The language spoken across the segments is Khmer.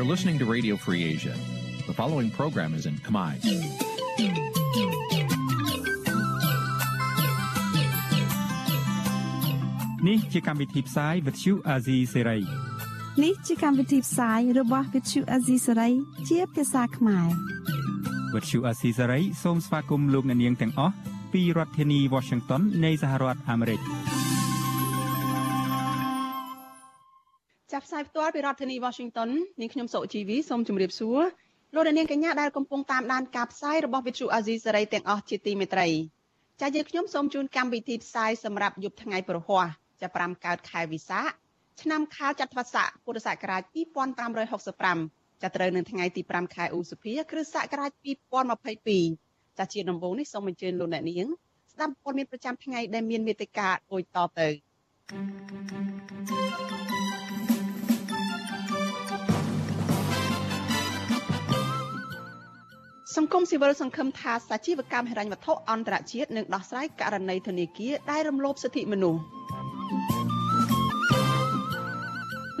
You're listening to Radio Free Asia. The following program is in Khmer. Nǐ chi càm bi tiệp xáy vệt chiu a zì sê នេះជាកម្មវិធីផ្សាយរបស់ Vithu Azisari ជាភាសាខ្មែរ វត្តឈូអាស៊ីសេរីសូមស្វាគមន៍លោកអ្នកនាងទាំងអស់ពីរដ្ឋធានី Washington នៃសហរដ្ឋអាមេរិក ផ្សាយផ្ទាល់ពីរដ្ឋធានី Washington នាងខ្ញុំសុជីវីសូមជម្រាបសួរលោកអ្នកនាងកញ្ញាដែលកំពុងតាមដានការផ្សាយរបស់ Vithu Azisari ទាំងអស់ជាទីមេត្រីចា៎យើងខ្ញុំសូមជូនកម្មវិធីផ្សាយសម្រាប់យប់ថ្ងៃប្រហ័សចាប់5កើតខែវិសាខឆ្នាំខាលចត្វាស័កពុរសករាជ2565ចាប់ត្រូវនៅថ្ងៃទី5ខែឧសភា គ្រិស្តសករាជ2022ចាជាដំបូងនេះសូមអញ្ជើញលោកអ្នកនាងស្ដាប់ព័ត៌មានប្រចាំថ្ងៃដែលមានមេត្តាដូចតទៅ សង្គមស៊ីវិលសង្ឃឹមថាសាជីវកម្មហិរញ្ញវត្ថុអន្តរជាតិនឹងដោះស្រាយករណីធនាគារដែលរំលោភសិទ្ធិមនុស្ស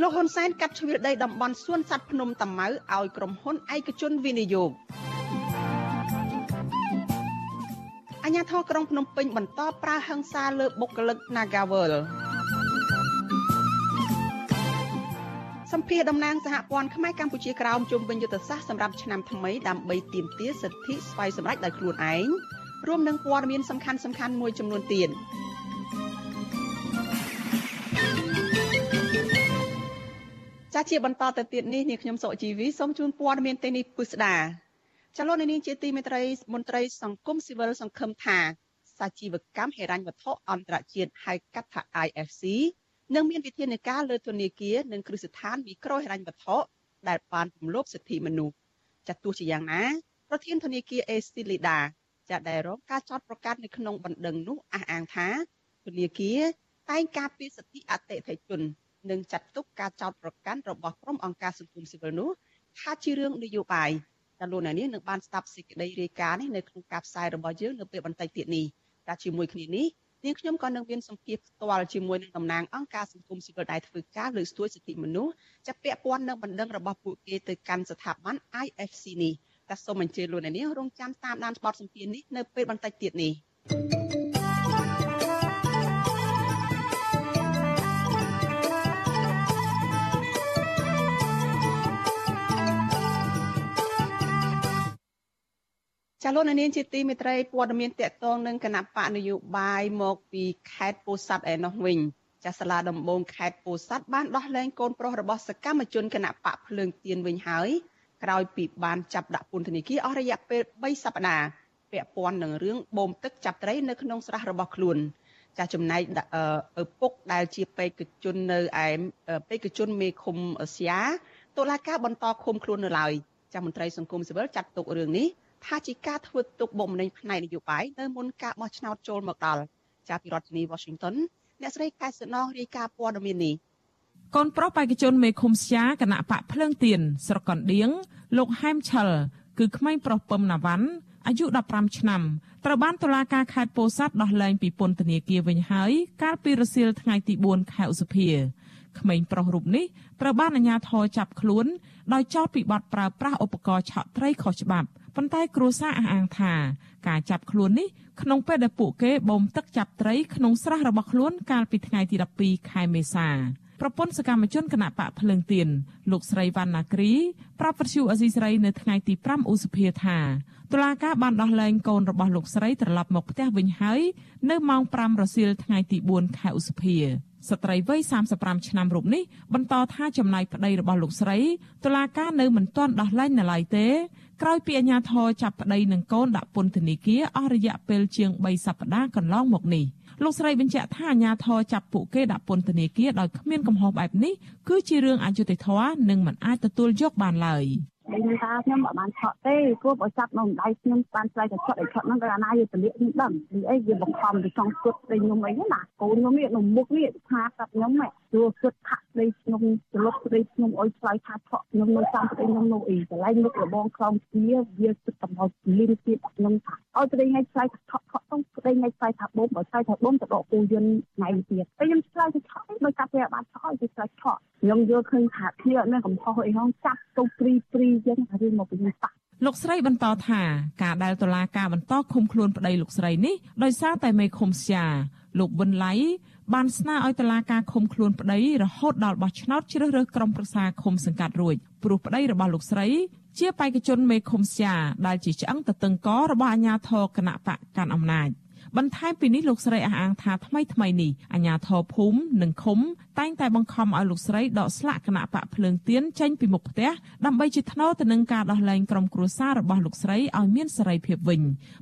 លោកហ៊ុនសែនកាត់ជ្រឿដីតំបន់សួនសត្វភ្នំតាម៉ៅឲ្យក្រុមហ៊ុនឯកជនវិនិយោគអញ្ញាធរក្រុងភ្នំពេញបន្តប្រើហិង្សាលើបុគ្គលិក Nagawal សម្ភារតំណាងសហព័ន្ធខ្មែរកម្ពុជាក្រោមជុំវិញយុទ្ធសាស្ត្រសម្រាប់ឆ្នាំថ្មីដើម្បីទាមទារសិទ្ធិស្វ័យសម្រេចដោយខ្លួនឯងរួមនឹងព័ត៌មានសំខាន់សំខាន់មួយចំនួនទៀតចាជាបន្តទៅទៀតនេះនាងខ្ញុំសុជីវីសូមជូនព័ត៌មានទាំងនេះពិស្ដាចលនានេះជាទីមេត្រីមន្ត្រីសង្គមស៊ីវិលសង្ឃឹមថាសាជីវកម្មហិរញ្ញវត្ថុអន្តរជាតិហៅកាត់ថា IFC នឹងមានវិធានការលើធនាគារនិងគ្រឹះស្ថានមីក្រូហិរញ្ញវត្ថុដែលបានរំលោភសិទ្ធិមនុស្សចាត់ទោះជាយ៉ាងណាប្រធានធនាគារ AC Lida ចាត់ដែលរងការចោទប្រកាន់នៅក្នុងបណ្ដឹងនោះអះអាងថាធនាគារតែងការពារសិទ្ធិអតិថិជន និងចាត់ទុកការចោទប្រកាន់របស់ក្រុមអង្គការសង្គមស៊ីវិលនោះថាជារឿងនយោបាយតែលោកអ្នកនាងនឹងបានស្ដាប់សេចក្តីរាយការណ៍នេះនៅក្នុងការផ្សាយរបស់យើងនៅពេលបន្តិចទៀតនេះតែជាមួយគ្នានេះ នាងខ្ញុំក៏នឹងមានសម្ភារផ្ទាល់ជាមួយនឹងតំណាងអង្គការសង្គមស៊ីវិលដែលធ្វើការលើកស្ទួយសិទ្ធិមនុស្សចាប់ពាក់ព័ន្ធនឹងបណ្ដឹងរបស់ពួកគេទៅកាន់ស្ថាប័ន IFC នេះតែសូមអញ្ជើញលោកអ្នកនាងរងចាំតាមដានស្បទសម្ភារនេះនៅពេលបន្តិចទៀតនេះ ចាលោកនាងជាទីមេត្រីព័ត៌មានតកតងនឹងគណៈបកនយោបាយមកពីខេត្តពោធិ៍សាត់ឯណោះវិញចាសាលាដំបងខេត្តពោធិ៍សាត់បានដោះលែងកូនប្រុសរបស់សកម្មជនគណៈបកភ្លើងទៀនវិញហើយក្រោយពីបានចាប់ដាក់ពន្ធនាគារអស់រយៈពេល3សប្តាហ៍ពាក់ព័ន្ធនឹងរឿងបូមទឹកចាប់ត្រីនៅក្នុងស្រះរបស់ខ្លួនចាចំណែកឪពុកដែលជាបេក្ខជននៅឯបេក្ខជនមេឃុំសៀតុលាការបន្តឃុំខ្លួននៅឡើយចាមន្ត្រីសង្គមស៊ីវិលចាត់ទុករឿងនេះ ថាជាការធ្វើទុកបុកម្នេញផ្នែកនយោបាយនៅមុនការបោះឆ្នោតចូលមកដល់ចាប់ពីរដ្ឋធានី Washington អ្នកស្រីកែសណងរាយការណ៍ព័ត៌មាននេះកូនប្រុសបេក្ខជនមេឃុំស្យាគណៈបកភ្លើងទៀនស្រុកកណ្ដៀងលោកហែមឆលគឺក្មេងប្រុសពឹមណាវ៉ាន់អាយុ15ឆ្នាំត្រូវបានតុលាការខេត្តពោធិ៍សាត់ដោះលែងពីពន្ធនាគារវិញហើយកាលពីរសៀលថ្ងៃទី4ខែឧសភាក្មេងប្រុសរូបនេះត្រូវបានអាជ្ញាធរចាប់ខ្លួនដោយចោទពីបទប្រើប្រាស់ឧបករណ៍ឆក់ត្រីខុសច្បាប់ ប៉ុន្តែគ្រួសារអះអាងថាការចាប់ខ្លួននេះក្នុងពេលដែលពួកគេបូមទឹកចាប់ត្រីក្នុងស្រះរបស់ខ្លួនកាលពីថ្ងៃទី12ខែមេសាប្រពន្ធសកម្មជនគណៈបកភ្លើងទៀនលោកស្រីវណ្ណាគ្រីប្រាប់វិទ្យុអេស៊ីស្រីនៅថ្ងៃទី5ឧសភាថាតុលាការបានដោះលែងកូនរបស់លោកស្រីត្រឡប់មកផ្ទះវិញហើយនៅម៉ោង5រសៀលថ្ងៃទី4ខែឧសភាស្ត្រីវ័យ35ឆ្នាំរូបនេះបន្តថាចំណាយប្តីរបស់លោកស្រីតុលាការនៅមិនទាន់ដោះលែងនៅឡើយទេ ក្រោយពីអាជ្ញាធរចាប់ប្តីនិងកូនដាក់ពន្ធនាគារអស់រយៈពេលជាង3សប្តាហ៍កន្លងមកនេះលោកស្រីបញ្ជាក់ថាអាជ្ញាធរចាប់ពួកគេដាក់ពន្ធនាគារដោយគ្មានកំហុសបែបនេះគឺជារឿងអយុត្តិធម៌និងមិនអាចទទួលយកបានឡើយ។ និយាយថាខ្ញុំអត់បានឆក់ទេព្រោះបើចាប់នៅដៃខ្ញុំបានឆ្លៃតែឆក់តែឆក់ហ្នឹងក៏អាណាយកទលាកខ្ញុំដឹងពីអីវាបង្ខំទៅចង់គត់ស្ដីខ្ញុំអីណាកូនខ្ញុំនេះនៅមុខនេះថាប្រាប់ខ្ញុំហ៎ព្រោះគិតថាស្ដីខ្ញុំចលុកស្ដីខ្ញុំអុយឆ្លៃថាឆក់ខ្ញុំនៅតាមស្ដីខ្ញុំនៅអីកន្លែងមុខរបងខ្លោមជាវាគិតកំហុសលីនទៀតខ្ញុំថាឲ្យស្ដីថ្ងៃឆ្លៃថាឆក់ឆក់ទៅស្ដីថ្ងៃឆ្លៃថាបូមបើឆ្លៃថាបូមទៅដកពូយន្តថ្ងៃទៀតតែខ្ញុំឆ្លៃថាឆក់ដោយកាប់វាបានឆក់ឲ្យឆ្លៃឆក់ខ្ញុំយល់ឃើញថាធាអត់មានកំហុសអីហងចាប់ទៅព្រីព្រីចឹងរឿងមកពីបាក់លោកស្រីបន្តថាការដែលតុលាការបន្តឃុំខ្លួនប្តីលោកស្រីនេះដោយសារតែមេឃុំស្យាលោកវិនឡៃបានស្នើឲ្យតុលាការឃុំខ្លួនប្តីរហូតដល់បោះឆ្នោតជ្រើសរើសក្រុមប្រឹក្សាឃុំសង្កាត់រួចព្រោះប្តីរបស់លោកស្រី ជាបេក្ខជនមេឃុំស្យាដែលជាឆ្អឹងតតឹងករបស់អាជ្ញាធរគណៈបកកាន់អំណាច បន្ថែមពីនេះលោកស្រីអះអាងថាថ្មីថ្មីនេះអាជ្ញាធរភូមិនិងឃុំតែងតែបង្ខំឲ្យលោកស្រីដកស្លាកគណៈបកភ្លើងទៀនចេញពីមុខផ្ទះដើម្បីជាថ្នូរទៅនឹងការដោះលែងក្រុមគ្រួសាររបស់លោកស្រីឲ្យមានសេរីភាពវិញ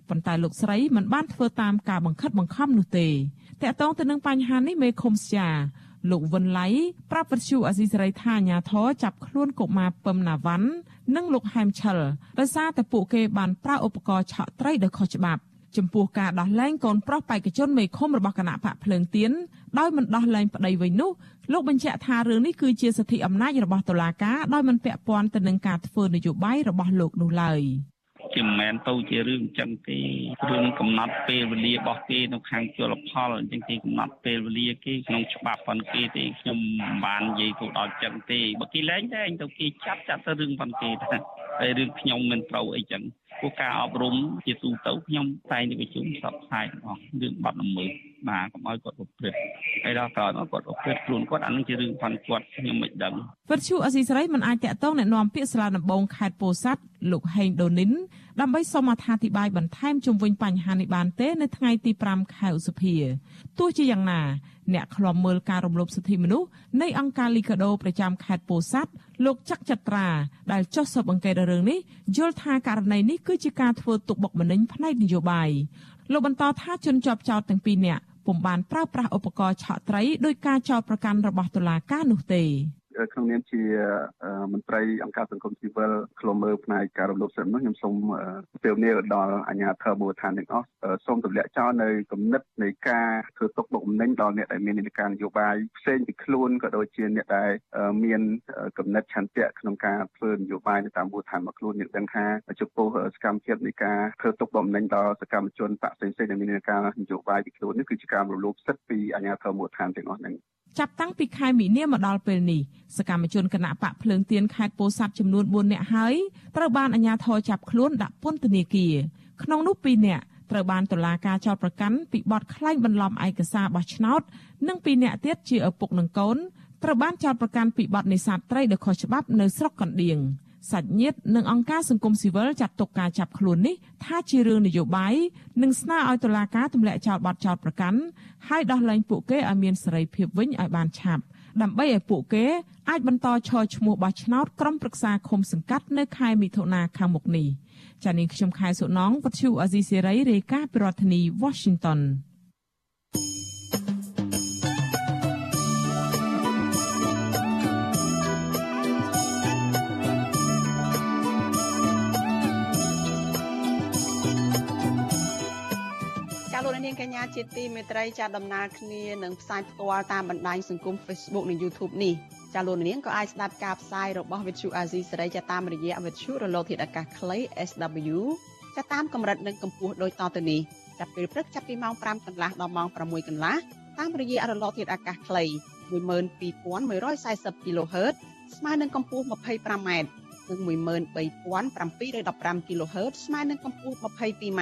ប៉ុន្តែលោកស្រីមិនបានធ្វើតាមការបង្ខិតបង្ខំនោះទេតកតងទៅនឹងបញ្ហានេះមេឃុំស្យាលោកវិនឡៃប្រាប់វិទ្យុអសីសេរីថាអាញាធរចាប់ខ្លួនកុមារពឹមណាវ៉ាន់និងលោកហែមឆិលដោយសារតែពួកគេបានប្រើឧបករណ៍ឆក់ត្រីដោយខុសច្បាប់ ចំពោះការដោះលែងកូនប្រុសបេក្ខជនមេឃុំរបស់គណៈបកភ្លើងទៀនដោយមិនដោះលែងប្តីវិញនោះលោកបញ្ជាក់ថារឿងនេះគឺជាសិទ្ធិអំណាចរបស់តុលាការដោយមិនពាក់ព័ន្ធទៅនឹងការធ្វើនយោបាយរបស់លោកនោះឡើយ ជាមិនមែនទៅជារឿងអញ្ចឹងទេរឿងកំណត់ពេលវេលារបស់គេនៅខាងជលផលអញ្ចឹងគេកំណត់ពេលវេលាគេក្នុងច្បាប់ប៉ុនគេទេខ្ញុំមិនបាននិយាយទៅដល់អញ្ចឹងទេបើគេលែងតែអញទៅគេចាប់ចាប់ទៅរឿងប៉ុនគេថាហើយរឿងខ្ញុំមិនត្រូវអីចឹងពួកការអប់រំជាទូទៅខ្ញុំតែងតែប្រជុំសពផ្សាយរបស់រឿងបាត់ល្មើស បាទកុំឲ្យគាត់ប្រព្រឹត្តហើយដល់ក្រោយមកគាត់ប្រព្រឹត្តខ្លួនគាត់អានឹងជារឿងផាន់គាត់ខ្ញុំមិនដឹងវិទ្យុអស៊ីសេរីមិនអាចតាក់ទងណែនាំពាក្យសាលាដំបងខេត្តពោធិ៍សាត់លោកហេងដូនីនដើម្បីសូមអត្ថាធិប្បាយបន្ថែមជុំវិញបញ្ហានេះបានទេនៅថ្ងៃទី5ខែឧសភាទោះជាយ៉ាងណាអ្នកខ្លំមើលការរំលោភសិទ្ធិមនុស្សនៃអង្គការ Liga do ប្រចាំខេត្តពោធិ៍សាត់លោកចាក់ចត្រាដែលចុះស៊ើបអង្កេតរឿងនេះយល់ថាករណីនេះគឺជាការធ្វើទុកបុកម្នេញផ្នែកនយោបាយ លោកបន្តថាជនជាប់ចោតទាំងពីរនាក់ពុំបានប្រើប្រាស់ឧបករណ៍ឆក់ត្រីដោយការចោទប្រកាន់របស់តុលាការនោះទេ ក្នុងនាមជាមន្ត្រីអង្គការសង្គមស៊ីវិលខ្លុំមើលផ្នែកការរំលោភសិទ្ធិនោះខ្ញុំសូមពេលនេះដល់អាជ្ញាធរមូលដ្ឋានទាំងអស់សូមទម្លាក់ចោលនៅគំនិតនៃការធ្វើទុកបុកម្នេញដល់អ្នកដែលមាននីតិការនយោបាយផ្សេងពីខ្លួនក៏ដូចជាអ្នកដែលមានគំនិតឆន្ទៈក្នុងការធ្វើនយោបាយនៅតាមមូលដ្ឋានរបស់ខ្លួនយើងដឹងថាចំពោះសកម្មភាពនៃការធ្វើទុកបុកម្នេញដល់សកម្មជនបកផ្សេងៗដែលមាននីតិការនយោបាយពីខ្លួននេះគឺជាការរំលោភសិទ្ធិពីអាជ្ញាធរមូលដ្ឋានទាំងអស់ហ្នឹង ចាប់តាំងពីខែមីនាមកដល់ពេលនេះសកម្មជនគណៈបកភ្លើងទៀនខេត្តពោធិ៍សាត់ចំនួន4នាក់ហើយត្រូវបានអាជ្ញាធរចាប់ខ្លួនដាក់ពន្ធនាគារក្នុងនោះ2នាក់ត្រូវបានតុលាការចោទប្រកាន់ពីបទក្លែងបន្លំឯកសារបោះឆ្នោត និង2នាក់ទៀតជាឪពុកនិងកូនត្រូវបានចោទប្រកាន់ពីបទនេសាទត្រីដោយខុសច្បាប់នៅស្រុកកណ្ដៀង សាច់ញាតិនិងអង្គការសង្គមស៊ីវិលចាត់ទុកការចាប់ខ្លួននេះថាជារឿងនយោបាយនិងស្នើឲ្យតុលាការទម្លាក់ចោលបទចោទប្រកាន់ហើយដោះលែងពួកគេឲ្យមានសេរីភាពវិញឲ្យបានឆាប់ដើម្បីឲ្យពួកគេអាចបន្តឈរឈ្មោះបោះឆ្នោតក្រុមប្រឹក្សាឃុំសង្កាត់នៅខែមិថុនាខាងមុខនេះចា៎នាងខ្ញុំខែសុណងវັດឈូអាស៊ីសេរីរាយការណ៍ពីរដ្ឋធានី Washington នាងកញ្ញាជាទីមេត្រីចាដំណើរគ្នានឹងផ្សាយផ្ទាល់តាមបណ្ដាញសង្គម Facebook និង YouTube នេះចាលោកនាងក៏អាចស្ដាប់ការផ្សាយរបស់ Vithu Azizi សេរីចាតាមរយៈ Vithu រលកធាតុអាកាសខ្លី SW ចាតាមកម្រិតនិងកម្ពស់ដូចតទៅនេះចាប់ពេលព្រឹកចាប់ពីម៉ោង5កន្លះដល់ម៉ោង6កន្លះតាមរយៈរលកធាតុអាកាសខ្លី12140 kHz ស្មើនឹងកម្ពស់ 25m និង13715 kHz ស្មើនឹងកម្ពស់ 22m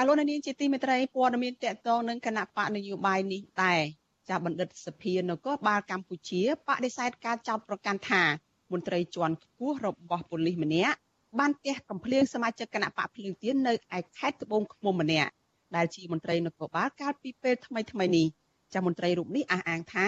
ចាលោកនាងជាទីមេត្រីព័ត៌មានតកតងនឹងគណៈបកនយោបាយនេះតែចាបណ្ឌិតសភានគរបាលកម្ពុជាបដិសេធការចោទប្រកាន់ថាមន្ត្រីជាន់ខ្ពស់របស់ប៉ូលីសម្នាក់បានទះកំភ្លៀងសមាជិកគណៈបកភ្លៀងទៀននៅឯខេត្តត្បូងឃ្មុំម្នាក់ដែលជាមន្ត្រីនគរបាលកាលពីពេលថ្មីថ្មីនេះចាមន្ត្រីរូបនេះអះអាងថា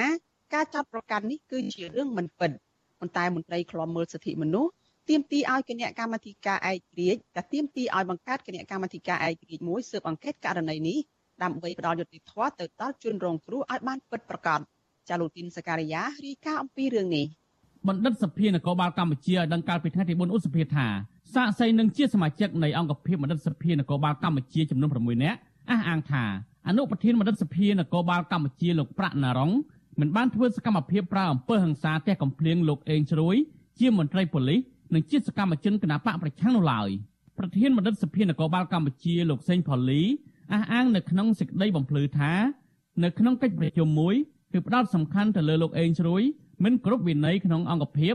ការចោទប្រកាន់នេះគឺជារឿងមិនពិតប៉ុន្តែមន្ត្រីខ្លំមើលសិទ្ធិមនុស្ស ទាមទារឲ្យគណៈកម្មាធិការឯករាជ្យតែទាមទារឲ្យបង្កើតគណៈកម្មាធិការឯករាជ្យមួយស៊ើបអង្កេតករណីនេះដើម្បីផ្ដល់យុត្តិធម៌ទៅដល់ជនរងគ្រោះឲ្យបានពិតប្រាកដចាលូទីនសការីយ៉ារីកាអំពីរឿងនេះបណ្ឌិតសភានគរបាលកម្ពុជាឲ្យដឹងកាលពីថ្ងៃទី4ឧសភាថាសាកសីនឹងជាសមាជិកនៃអង្គភាពបណ្ឌិតសភានគរបាលកម្ពុជាចំនួន6នាក់អះអាងថាអនុប្រធានបណ្ឌិតសភានគរបាលកម្ពុជាលោកប្រាក់ណារងមិនបានធ្វើសកម្មភាពប្រើអំពើហិង្សាទះកំភ្លៀងលោកអេងជ្រួយជាមន្ត្រីប៉ូលីស និងជាសកម្មជនគណបកប្រឆាំងនោះឡើយប្រធានបណ្ឌិតសភានគរបាលកម្ពុជាលោកសេងផូលីអះអាងនៅក្នុងសេចក្តីបំភ្លឺថានៅក្នុងកិច្ចប្រជុំមួយគឺផ្ដោតសំខាន់ទៅលើលោកអេងជ្រួយមិនគ្រប់វិន័យក្នុងអង្គភាព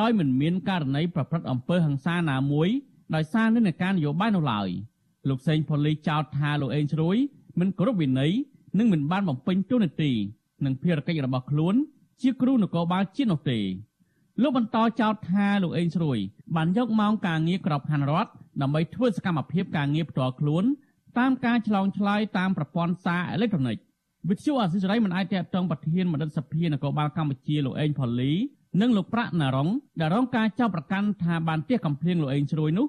ដោយមិនមានករណីប្រព្រឹត្តអំពើហិង្សាណាមួយដោយសារនិន្នាការនយោបាយនោះឡើយលោកសេងផូលីចោទថាលោកអេងជ្រួយមិនគ្រប់វិន័យនិងមិនបានបំពេញតួនាទីនិងភារកិច្ចរបស់ខ្លួនជាគ្រូនគរបាលជាតិនោះទេ លោកបន្តចោទថាលោកអេងជ្រួយបានយកម៉ោងការងារក្របខ័ណ្ឌរដ្ឋដើម្បីធ្វើសកម្មភាពការងារផ្ទាល់ខ្លួនតាមការឆ្លងឆ្លើយតាមប្រព័ន្ធសារអេឡិចត្រូនិកវិទ្យុអាស៊ីសេរីមិនអាចតកតងប្រធានមន្ត្រីសភានគរបាលកម្ពុជាលោកអេងផូលីនិងលោកប្រាក់ណារងដែលរងការចាប់ប្រកាន់ថាបានទះកំភ្លៀងលោកអេងជ្រួយនោះ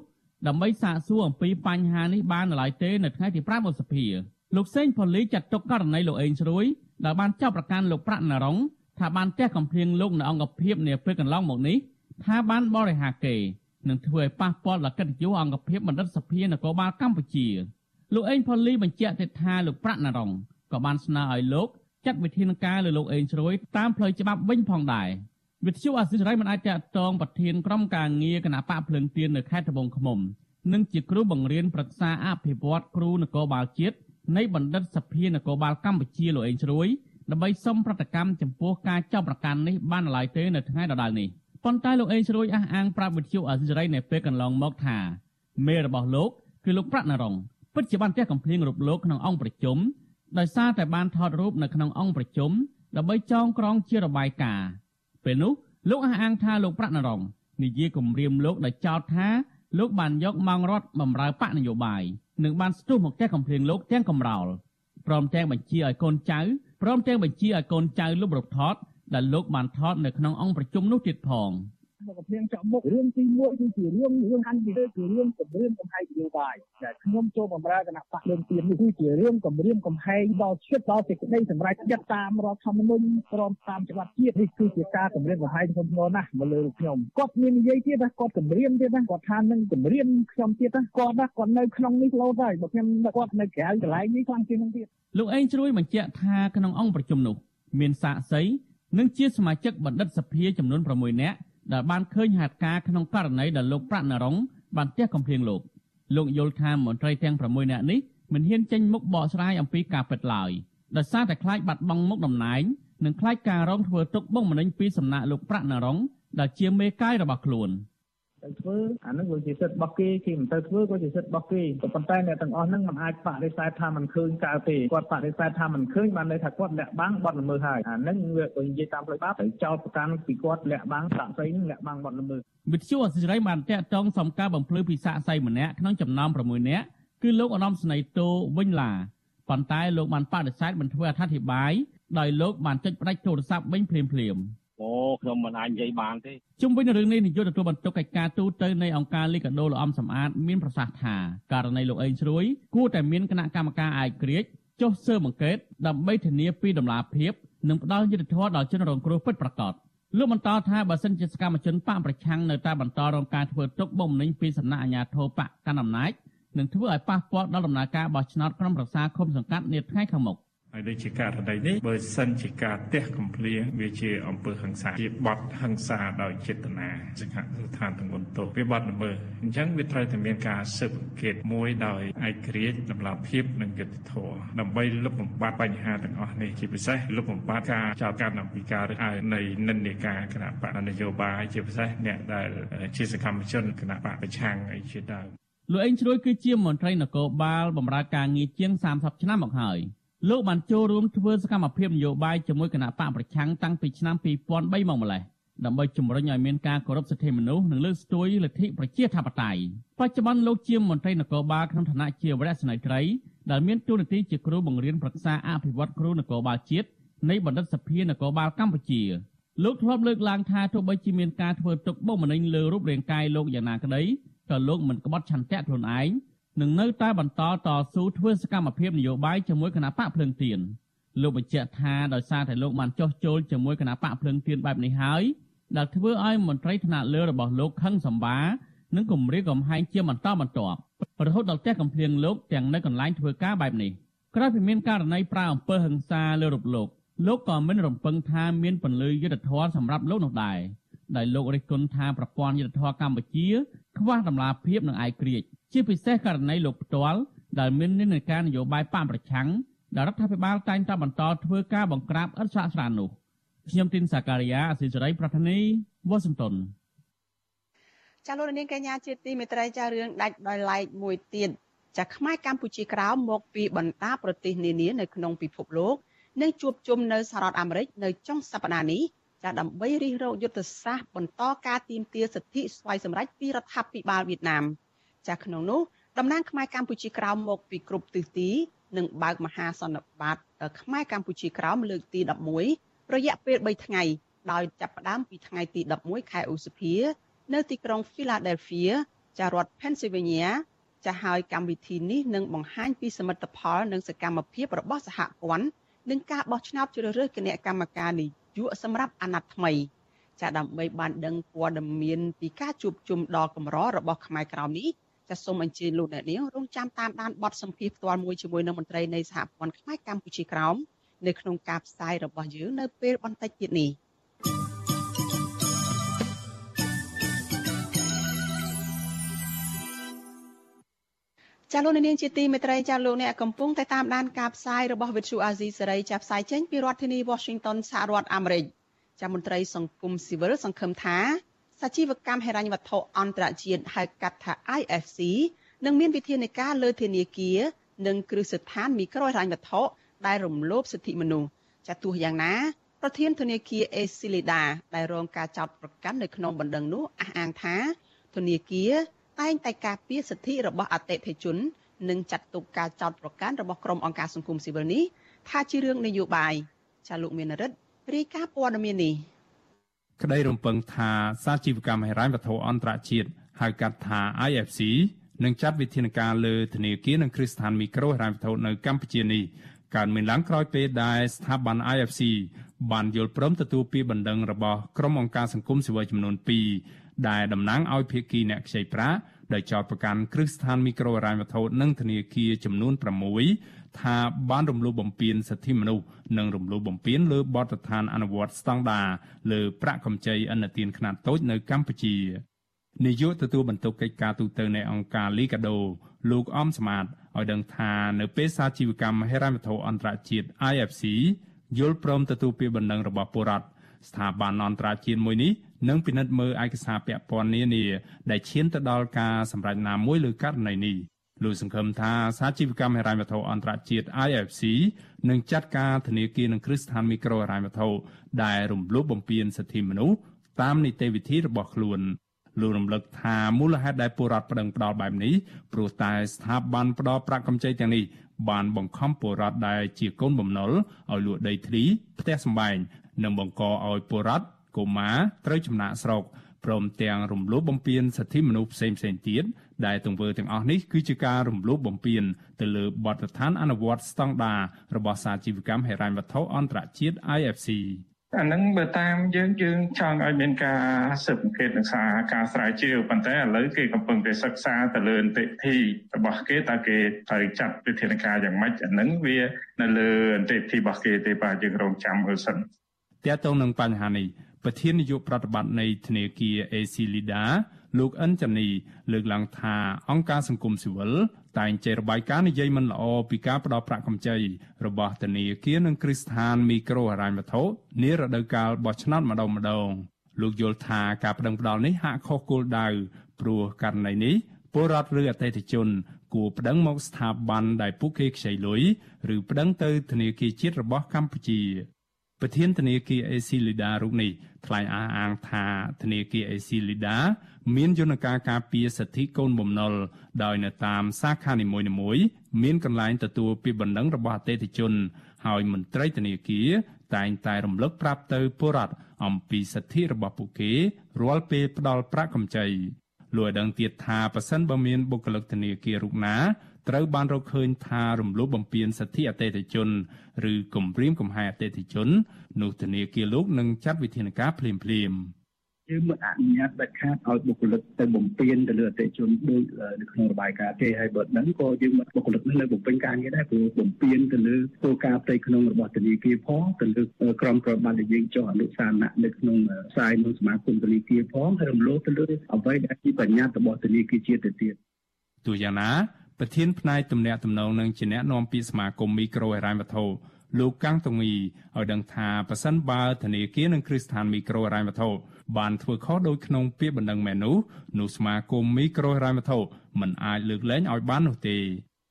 ដើម្បីសាកសួរអំពីបញ្ហានេះបាននៅឡើយទេនៅថ្ងៃទី5ឧសភាលោកសេងផូលីចាត់ទុកករណីលោកអេងជ្រួយដែលបានចាប់ប្រកាន់លោកប្រាក់ណារង ថាបានទះកំភ្លៀងលោកនៅអង្គភាពនាពេលកន្លងមកនេះថាបានបរិហាគេនឹងធ្វើឲ្យប៉ះពាល់ដល់កិត្តិយសអង្គភាពបណ្ឌិតសភានគរបាលកម្ពុជាលោកអេងផូលីបញ្ជាក់ទៀតថាលោកប្រាក់ណារងក៏បានស្នើឲ្យលោកចាត់វិធានការលើលោកអេងជ្រួយតាមផ្លូវច្បាប់វិញផងដែរវិទ្យុអាស៊ីសេរីមិនអាចតតងប្រធានក្រុមការងារគណៈបកភ្លឹងទៀននៅខេត្តត្បូងឃ្មុំនិងជាគ្រូបង្រៀនប្រឹក្សាអភិវឌ្ឍគ្រូនគរបាលជាតិនៃបណ្ឌិតសភានគរបាលកម្ពុជាលោកអេងជ្រួយ ដើម្បីសុំប្រតិកម្មចំពោះការចាប់ប្រកាន់នេះបានឡើយទេនៅថ្ងៃដដែលនេះប៉ុន្តែលោកអេងជ្រួយអះអាងប្រាប់វិទ្យុអាស៊ីសេរីនៅពេលកន្លងមកថាមេរបស់លោកគឺលោកប្រាក់ណរងពិតជាបានទះកំភ្លៀងរូបលោកក្នុងអង្គប្រជុំដោយសារតែបានថតរូបនៅក្នុងអង្គប្រជុំដើម្បីចងក្រងជារបាយការណ៍ពេលនោះលោកអះអាងថាលោកប្រាក់ណរងនិយាយគម្រាមលោកដោយចោទថាលោកបានយកម៉ោងរត់បំរើបកនយោបាយនិងបានស្ទុះមកតែកំភ្លៀងលោកទាំងកំរោលព្រមទាំងបញ្ជាឲ្យកូនចៅ ព្រមទាំងបញ្ជាឲ្យកូនចៅលុបរូបថតដែលលោកបានថតនៅក្នុងអង្គប្រជុំនោះទៀតផង។ មកកំភ្លៀងចក់មុខរឿងទី1គឺជារឿងរឿងហាន់ពីគឺរឿងគម្រាមកំហែងនយោបាយដែលខ្ញុំចូលបម្រើគណៈបកលើកទៀននេះគឺជារឿងគម្រាមកំហែងដល់ឈិតដល់សេចក្តីសម្រេចចិត្តតាមរដ្ឋធម្មនុញ្ញព្រមតាមច្បាប់ជាតិនេះគឺជាការគម្រាមកំហែងធ្ងន់ធ្ងរណាស់មកលើខ្ញុំគាត់មាននិយាយទៀតណាគាត់គម្រាមទៀតណាគាត់ថានឹងគម្រាមខ្ញុំទៀតណាគាត់ណាគាត់នៅក្នុងនេះលោតហើយបើខ្ញុំគាត់នៅក្រៅកន្លែងនេះខ្លាំងជាងនឹងទៀតលោកអេងជ្រួយបញ្ជាក់ថាក្នុងអង្គប្រជុំនោះ មានសាកសីនិងជាសមាជិកបណ្ឌិតសភាចំនួន6នាក់ ដែលបានឃើញហេតុការណ៍ក្នុងករណីដែលលោកប្រាក់ណរងបានទះកំភ្លៀងលោកលោកយល់ថាមន្ត្រីទាំង6នាក់នេះមិនហ៊ានចេញមុខបកស្រាយអំពីការពិតឡើយដោយសារតែខ្លាចបាត់បង់មុខតំណែងនិងខ្លាចការរងធ្វើទុកបុកម្នេញពីសំណាក់លោកប្រាក់ណរងដែលជាមេកាយរបស់ខ្លួន។ ទៅធ្វើអានឹងវាជាសិទ្ធិរបស់គេគេមិនទៅធ្វើក៏ជាសិទ្ធិរបស់គេក៏ប៉ុន្តែអ្នកទាំងអស់ហ្នឹងមិនអាចបដិសេធថាមិនឃើញកើតទេគាត់បដិសេធថាមិនឃើញបានន័យថាគាត់លាក់បាំងបត់ល្មើសហើយអានឹងវាបើនិយាយតាមផ្លូវច្បាប់ទៅចោទប្រកាន់ពីគាត់លាក់បាំងសាកសីនឹងលាក់បាំងបត់ល្មើសវិទ្យុអសិរ័យបានតាក់ទងសំការបំភ្លឺពីសាកសីម្នាក់ក្នុងចំណោម6នាក់គឺលោកអនមស្នេហ៍តូវិញឡាប៉ុន្តែលោកបានបដិសេធមិនធ្វើអត្ថាធិប្បាយដោយលោកបានចុចផ្ដាច់ទូរស័ព្ទវិញភ្លាមៗ អូខ្ញុំមិនអាចនិយាយបានទេជុំវិញរឿងនេះនាយកទទួលបន្ទុកកិច្ចការទូតទៅនៃអង្គការលីកាដូលោកអំសំអាតមានប្រសាសន៍ថាករណីលោកអេងជ្រួយគួរតែមានគណៈកម្មការឯកក្រិចចុះស៊ើបអង្កេតដើម្បីធានាពីដំណាភាពនិងផ្ដល់យុត្តិធម៌ដល់ជនរងគ្រោះពិតប្រាកដលោកបន្តថាបើសិនជាសកម្មជនបកប្រឆាំងនៅតែបន្តរងការធ្វើទុកបុកម្នេញពីសំណាក់អាជ្ញាធរបកកណ្ដាលអំណាចនឹងធ្វើឲ្យប៉ះពាល់ដល់ដំណើរការបោះឆ្នោតក្រុមប្រឹក្សាគុំសង្កាត់នាថ្ងៃខាងមុខ ហើយដូចជាករណីនេះបើសិនជាការទះកំភ្លៀងវាជាអំពើហិង្សាជាបទហិង្សាដោយចេតនាសង្ឃស្ថានទង្វើទោសវាបទល្មើសអញ្ចឹងវាត្រូវតែមានការស៊ើបអង្កេតមួយដោយឯករាជ្យតម្លាភាពនិងយុត្តិធម៌ដើម្បីលុបបំបាត់បញ្ហាទាំងអស់នេះជាពិសេសលុបបំបាត់ការចោទកាន់អំពីការរើសអើងនៃនិន្នាការគណៈបកនយោបាយជាពិសេសអ្នកដែលជាសកម្មជនគណៈបកប្រឆាំងអីជាដើមលោកអេងជ្រួយគឺជាមន្ត្រីនគរបាលបម្រើការងារជាង30ឆ្នាំមកហើយ លោកបានចូលរួមធ្វើសកម្មភាពនយោបាយជាមួយគណៈបកប្រឆាំងតាំងពីឆ្នាំ2003មកម្លេះដើម្បីជំរុញឲ្យមានការគោរពសិទ្ធិមនុស្សនិងលើកស្ទួយលទ្ធិប្រជាធិបតេយ្យបច្ចុប្បន្នលោកជាមន្ត្រីនគរបាលក្នុងឋានៈជាវរៈស្នេហ៍ត្រីដែលមានតួនាទីជាគ្រូបង្រៀនប្រឹក្សាអភិវឌ្ឍគ្រូនគរបាលជាតិនៃបណ្ឌិតសភានគរបាលកម្ពុជាលោកធ្លាប់លើកឡើងថាទោះបីជាមានការធ្វើទុកបុកម្នេញលើរូបរាងកាយលោកយ៉ាងណាក្តីក៏លោកមិនក្បត់ឆន្ទៈខ្លួនឯង នឹងនៅតែបន្តតស៊ូធ្វើសកម្មភាពនយោបាយជាមួយគណៈបកភ្លើងទៀនលោកបញ្ជាក់ថាដោយសារតែលោកបានចោះចូលជាមួយគណៈបកភ្លើងទៀនបែបនេះហើយដែលធ្វើឲ្យមន្ត្រីថ្នាក់លើរបស់លោកខឹងសម្បានិងគម្រាមកំហែងជាបន្តបន្ទាប់រហូតដល់ផ្ទះកំភ្លៀងលោកទាំងនៅកន្លែងធ្វើការបែបនេះក្រោយពីមានករណីប្រើអំពើហិង្សាលើរូបលោកលោកក៏មិនរំពឹងថាមានពន្លឺយុទ្ធធម៌សម្រាប់លោកនោះដែរដែលលោករិះគន់ថាប្រព័ន្ធយុទ្ធធម៌កម្ពុជាខ្វះតម្លាភាពនិងឯករាជ្យ ជាពិសេសករណីលោកផ្ទាល់ដែលមាននិន្នាការនយោបាយបកប្រឆាំងដែលរដ្ឋាភិបាលតែងតែបន្តធ្វើការបង្ក្រាបឥតស្រាកស្រាននោះខ្ញុំទីនសាការីយ៉ាអសិសរីប្រធានីវ៉ាស៊ីនតោនចាលោកនាងកញ្ញាជាទីមេត្រីចារឿងដាច់ដោយឡែកមួយទៀតចាខ្មែរកម្ពុជាក្រោមមកពីបណ្ដាប្រទេសនានានៅក្នុងពិភពលោកនឹងជួបជុំនៅសហរដ្ឋអាមេរិកនៅចុងសប្តាហ៍នេះចាដើម្បីរិះរោចយុទ្ធសាស្ត្របន្តការទាមទារសិទ្ធិស្វ័យសម្រេចពីរដ្ឋាភិបាលវៀតណាម ចាក្នុងនោះតំណាងខ្មែរកម្ពុជាក្រោមមកពីគ្រប់ទិសទីនឹងបើកមហាសន្និបាតខ្មែរកម្ពុជាក្រោមលើកទី11រយៈពេល3ថ្ងៃដោយចាប់ផ្ដើមពីថ្ងៃទី11ខែឧសភា នៅទីក្រុង Philadelphia ចារដ្ឋ Pennsylvania ចាហើយកម្មវិធីនេះនឹងបង្ហាញពីសមិទ្ធផលនិងសកម្មភាពរបស់សហព័ន្ធនិងការបោះឆ្នោតជ្រើសរើសគណៈកម្មការនយោបាយសម្រាប់អាណត្តិថ្មីចាដើម្បីបានដឹងព័ត៌មានពីការជួបជុំដ៏កម្ររបស់ខ្មែរក្រោមនេះ ចាសូមអញ្ជើញលោកអ្នកនាងរងចាំតាមដានបទសម្ភាសន៍ផ្ទាល់មួយជាមួយនឹងមន្ត្រីនៃសហព័ន្ធខ្មែរកម្ពុជាក្រោមនៅក្នុងការផ្សាយរបស់យើងនៅពេលបន្តិចទៀតនេះចាលោកនាងជាទីមេត្រីចាលោកអ្នកកំពុងតែតាមដានការផ្សាយរបស់វិទ្យុអាស៊ីសេរីចាផ្សាយចេញពីរដ្ឋធានី Washington សហរដ្ឋអាមេរិកចាមន្ត្រីសង្គមស៊ីវិលសង្ឃឹមថា សាជីវកម្មហិរញ្ញវត្ថុអន្តរជាតិហៅកាត់ថា IFC នឹងមានវិធានការលើធនាគារនិងគ្រឹះស្ថានមីក្រូហិរញ្ញវត្ថុដែលរំលោភសិទ្ធិមនុស្សចាទោះយ៉ាងណាប្រធានធនាគារអេស៊ីលីដាដែលរងការចោទប្រកាន់នៅក្នុងបណ្ដឹងនោះអះអាងថាធនាគារតែងតែការពារសិទ្ធិរបស់អតិថិជននិងចាត់ទុកការចោទប្រកាន់របស់ក្រុមអង្គការសង្គមស៊ីវិលនេះថាជារឿងនយោបាយចាលោកមានរិទ្ធរាយការណ៍ព័ត៌មាននេះ ក្តីរំពឹងថាសាជីវកម្មហិរញ្ញវត្ថុអន្តរជាតិហៅកាត់ថា IFC នឹងចាត់វិធានការលើធនាគារនិងគ្រឹះស្ថានមីក្រូហិរញ្ញវត្ថុនៅកម្ពុជានេះកើតមានឡើងក្រោយពេលដែលស្ថាប័ន IFC បានយល់ព្រមទទួលពីបណ្ដឹងរបស់ក្រុមអង្គការសង្គមស៊ីវិលចំនួន2ដែលតំណាងឲ្យភាគីអ្នកខ្ចីប្រាក់ដោយចោទប្រកាន់គ្រឹះស្ថានមីក្រូហិរញ្ញវត្ថុនិងធនាគារចំនួន6 ថាបានរំលោភបំពានសិទ្ធិមនុស្សនិងរំលោភបំពានលើបទដ្ឋានអនុវត្តស្តង់ដារលើប្រាក់កម្ចីអន្តរជាតិខ្នាតតូចនៅកម្ពុជានាយកទទួលបន្ទុកកិច្ចការទូតនៃអង្គការលីកាដូលោកអំសមាតឲ្យដឹងថានៅពេលសាជីវកម្មហិរញ្ញវត្ថុអន្តរជាតិ IFC យល់ព្រមទទួលពីបណ្ដឹងរបស់ពលរដ្ឋស្ថាប័នអន្តរជាតិមួយនេះនឹងពិនិត្យមើលឯកសារពាក់ព័ន្ធនានាដែលឈានទៅដល់ការសម្រេចណាមួយលើករណីនេះ លោកសង្ឃឹមថាសាជីវកម្មហិរញ្ញវត្ថុអន្តរជាតិ IFC នឹងចាត់ការធនាគារនិងគ្រឹះស្ថានមីក្រូហិរញ្ញវត្ថុដែលរំលោភបំពានសិទ្ធិមនុស្សតាមនីតិវិធីរបស់ខ្លួនលោករំលឹកថាមូលហេតុដែលពលរដ្ឋប្តឹងផ្ដាល់បែបនេះព្រោះតែស្ថាប័នផ្ដល់ប្រាក់កម្ចីទាំងនេះបានបង្ខំពលរដ្ឋដែលជាកូនបំណុលឲ្យលក់ដីធ្លីផ្ទះសម្បែងនិងបង្កឲ្យពលរដ្ឋកុមារត្រូវចំណាក់ស្រុក ព្រមទាំងរំលោភបំពានសិទ្ធិមនុស្សផ្សេងៗទៀតដែលទង្វើទាំងអស់នេះគឺជាការរំលោភបំពានទៅលើបទដ្ឋានអនុវត្តស្តង់ដាររបស់សាជីវកម្មហិរញ្ញវត្ថុអន្តរជាតិ IFC អាហ្នឹងបើតាមយើងយើងចង់ឲ្យមានការស៊ើបអង្កេតនិងសារការស្រាវជ្រាវប៉ុន្តែឥឡូវគេកំពុងតែសិក្សាទៅលើអន្តិធិរបស់គេតើគេត្រូវចាត់វិធានការយ៉ាងម៉េចអាហ្នឹងវានៅលើអន្តិធិរបស់គេទេបាទយើងរងចាំមើលសិនតើតើនឹងបញ្ហានេះ ប្រធាននាយកប្រតិបត្តិនៃធនាគារ AC Lida លោកអិនចានីលើកឡើងថាអង្គការសង្គមស៊ីវិលតែងចេះរបាយការណ៍និយាយមិនល្អពីការផ្ដល់ប្រាក់កម្ចីរបស់ធនាគារនិងគ្រឹះស្ថានមីក្រូហិរញ្ញវត្ថុនារដូវកាលបោះឆ្នោតម្ដងម្ដងលោកយល់ថាការប្តឹងផ្ដល់នេះហាក់ខុសគោលដៅព្រោះករណីនេះពលរដ្ឋឬអតិថិជនគួរប្តឹងមកស្ថាប័នដែលពួកគេខ្ចីលុយឬប្តឹងទៅធនាគារជាតិរបស់កម្ពុជា ប្រធានធនាគារ AC Lida រូបនេះថ្លែងអះអាងថាធនាគារ AC Lida មានយន្តការការពារសិទ្ធិកូនបំណុលដោយនៅតាមសាខានីមួយៗមានកន្លែងទទួលពីបណ្ដឹងរបស់អតិថិជន ហើយមន្ត្រីធនាគារតែងតែរំលឹកប្រាប់ទៅពលរដ្ឋអំពីសិទ្ធិរបស់ពួកគេរាល់ពេលផ្ដល់ប្រាក់កម្ចីលោកឲ្យដឹងទៀតថាប៉ះសិនបើមានបុគ្គលិកធនាគាររូបណា ត្រូវបានរកឃើញថារំលោភបំពានសិទ្ធិអតិថិជនឬគំរាមកំហែងអតិថិជននោះធនាគារលោកនឹងចាត់វិធានការភ្លាមៗ។យើងមិនអនុញ្ញាតដាច់ខាតឲ្យបុគ្គលិកទៅបំពេញទៅលើអតិជនដូចនៅក្នុងរបាយការណ៍ទេហើយបើដឹងក៏យើងមិនបុគ្គលិកនេះនៅបំពេញការងារដែរព្រោះបំពេញទៅលើគោលការណ៍ផ្ទៃក្នុងរបស់ធនាគារផងទៅលើក្រមប្រតិបត្តិដែលយើងចុះអនុសាសនៈនៅក្នុងផ្សាយក្នុងសមាគមធនាគារផងហើយរំលោភទៅលើអ្វីដែលជាបញ្ញត្តិរបស់ធនាគារជាតិទៅទៀតទូយ៉ាងណា ប្រធានផ្នែកទំនាក់ទំនងនឹងជាអ្នកនាំពាក្យសមាគមមីក្រូហិរញ្ញវត្ថុលោកកាំងតងីឲ្យដឹងថាប៉ះសិនបើធនាគារនិងគ្រឹះស្ថានមីក្រូហិរញ្ញវត្ថុបានធ្វើខុសដោយក្នុងពាក្យបណ្ដឹងមែននោះនោះសមាគមមីក្រូហិរញ្ញវត្ថុមិនអាចលើកលែងឲ្យបាននោះទេ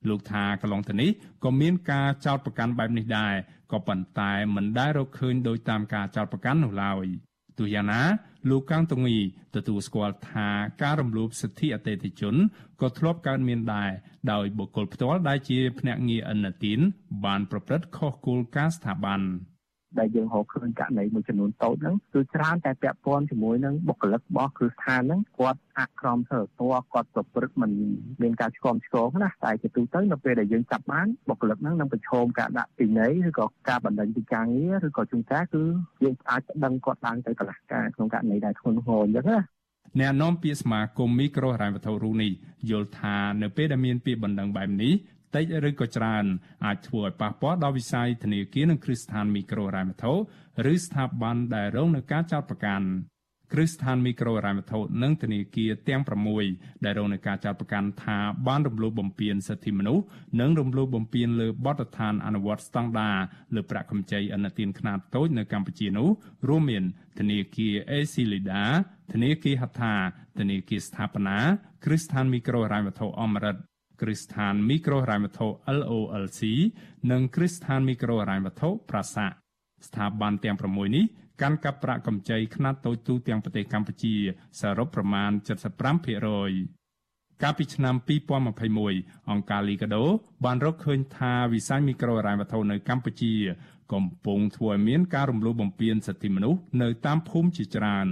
លោកថាកន្លងទៅនេះក៏មានការចោទប្រកាន់បែបនេះដែរក៏ប៉ុន្តែមិនដែលរកឃើញដោយតាមការចោទប្រកាន់នោះឡើយ ទោះយ៉ាងណាលោកកាំងតងីទទួលស្គាល់ថាការរំលោភសិទ្ធិអតិថិជនក៏ធ្លាប់កើតមានដែរដោយបុគ្គលផ្ទាល់ដែលជាភ្នាក់ងារអិនទានបានប្រព្រឹត្តខុសគោលការណ៍ស្ថាប័ន។ ដែលយើងរកឃើញករណីមួយចំនួនតូចហ្នឹងគឺច្រើនតែពាក់ព័ន្ធជាមួយនឹងបុគ្គលិករបស់គ្រឹះស្ថានហ្នឹងគាត់អក្រមសិលធម៌គាត់ប្រព្រឹត្តមិនមានការឆ្គមឆ្គងណាតែជាទូទៅនៅពេលដែលយើងចាប់បានបុគ្គលិកហ្នឹងនឹងប្រឈមការដាក់ពិន័យឬក៏ការបណ្ដឹងពីការងារឬក៏ជួនកាលគឺយើងអាចដឹងគាត់ឡើងទៅកន្លះការក្នុងករណីដែលធ្ងន់ធ្ងរអញ្ចឹងណាអ្នកនាំពាក្យសមាគមមីក្រូហិរញ្ញវត្ថុរូនេះយល់ថានៅពេលដែលមានពាក្យបណ្ដឹងបែបនេះ តិចឬក៏ច្រើនអាចធ្វើឲ្យប៉ះពាល់ដល់វិស័យធនាគារនិងគ្រឹះស្ថានមីក្រូហិរញ្ញវត្ថុឬស្ថាប័នដែលរងនឹងការចោទប្រកាន់គ្រឹះស្ថានមីក្រូហិរញ្ញវត្ថុនិងធនាគារទាំង6ដែលរងនឹងការចោទប្រកាន់ថាបានរំលោភបំពានសិទ្ធិមនុស្សនិងរំលោភបំពានលើបទដ្ឋានអនុវត្តស្តង់ដារលើប្រាក់កម្ចីអន្តរជាតិខ្នាតតូចនៅកម្ពុជានោះរួមមានធនាគារ Acilida ធនាគារហត្ថាធនាគារស្ថាបនាគ្រឹះស្ថានមីក្រូហិរញ្ញវត្ថុអមរិត គ្រឹះស្ថានមីក្រូហិរញ្ញវត្ថុ LOLC និងគ្រឹះស្ថានមីក្រូហិរញ្ញវត្ថុប្រាសាស្ថាប័នទាំង6នេះកាន់កាប់ប្រាក់កម្ចីខ្នាតតូចទូទាំងប្រទេសកម្ពុជាសរុបប្រមាណ75%កាលពីឆ្នាំ2021អង្គការ Liga do បានរកឃើញថាវិស័យមីក្រូហិរញ្ញវត្ថុនៅកម្ពុជា កំពុងធ្វើឲ្យមានការរំលោភបំពានសិទ្ធិមនុស្សនៅតាមភូមិជាច្រើន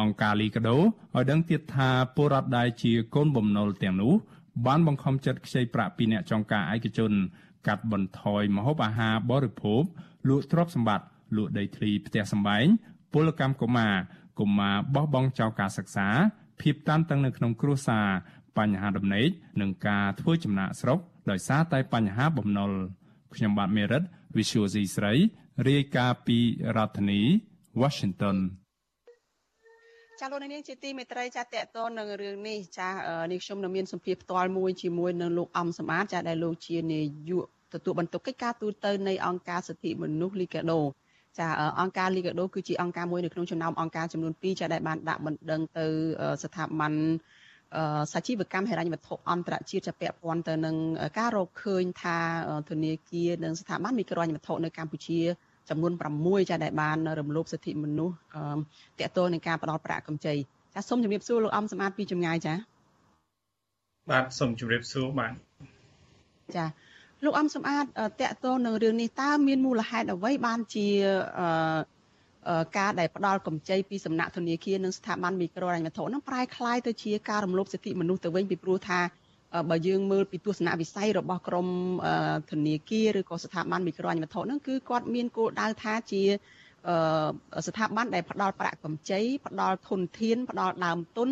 អង្គការ Liga do ឲ្យដឹងទៀតថាពលរដ្ឋដែលជាកូនបំណុលទាំងនោះ បានបង្ខំចិត្តខ្ចីប្រាក់ពីអ្នកចងការឯកជន កាត់បន្ថយម្ហូបអាហារបរិភោគលក់ទ្រព្យសម្បត្តិលក់ដីធ្លីផ្ទះសម្បែងពលកម្មកុមារកុមារបោះបង់ចោលការសិក្សាភាពតានតឹងនៅក្នុងគ្រួសារបញ្ហាដំណេកនិងការធ្វើចំណាកស្រុកដោយសារតែបញ្ហាបំណុលខ្ញុំបាទមេរិត Visual C ស្រីរាយការណ៍ពីរដ្ឋធានី Washington ចាលោកនាងជាទីមេត្រីចាតកតនឹងរឿងនេះចានេះខ្ញុំនៅមានសម្ភារផ្ទាល់មួយជាមួយនឹងលោកអំសម្បត្តិចាដែលលោកជានាយកទទួលបន្ទុកកិច្ចការទូតទៅនៃអង្គការសិទ្ធិមនុស្សលីកាដូចាអង្គការលីកាដូគឺជាអង្គការមួយនៅក្នុងចំណោមអង្គការចំនួន2ចាដែលបានដាក់បណ្ដឹងទៅស្ថាប័នសាជីវកម្មហិរញ្ញវត្ថុអន្តរជាតិជាពាក់ព័ន្ធទៅនឹងការរកឃើញថាធនាគារនិងស្ថាប័នមីក្រូហិរញ្ញវត្ថុនៅកម្ពុជា ចំនួន6ចាដែលបានរំលោភសិទ្ធិមនុស្សតកតលនឹងការផ្ដោតប្រាក់កម្ចីចាសូមជម្រាបសួរលោកអំសម្បត្តិពីចម្ងាយចាបាទសូមជម្រាបសួរបាទចាលោកអំសម្បត្តិតកតលនឹងរឿងនេះតើមានមូលហេតុអ្វីបានជាការដែលផ្ដាល់កម្ចីពីសំណាក់ធនាគារនិងស្ថាប័នមីក្រូហិរញ្ញវត្ថុនឹងប្រែคล้ายទៅជាការរំលោភសិទ្ធិមនុស្សទៅវិញពីព្រោះថា បើយើងមើលពីទស្សនវិស័យរបស់ក្រមធនាគារឬក៏ស្ថាប័នមីក្រូហិរញ្ញវត្ថុហ្នឹងគឺគាត់មានគោលដៅថាជាស្ថាប័នដែលផ្ដល់ប្រាក់កម្ចីផ្ដល់ធនធានផ្ដល់ដើមទុន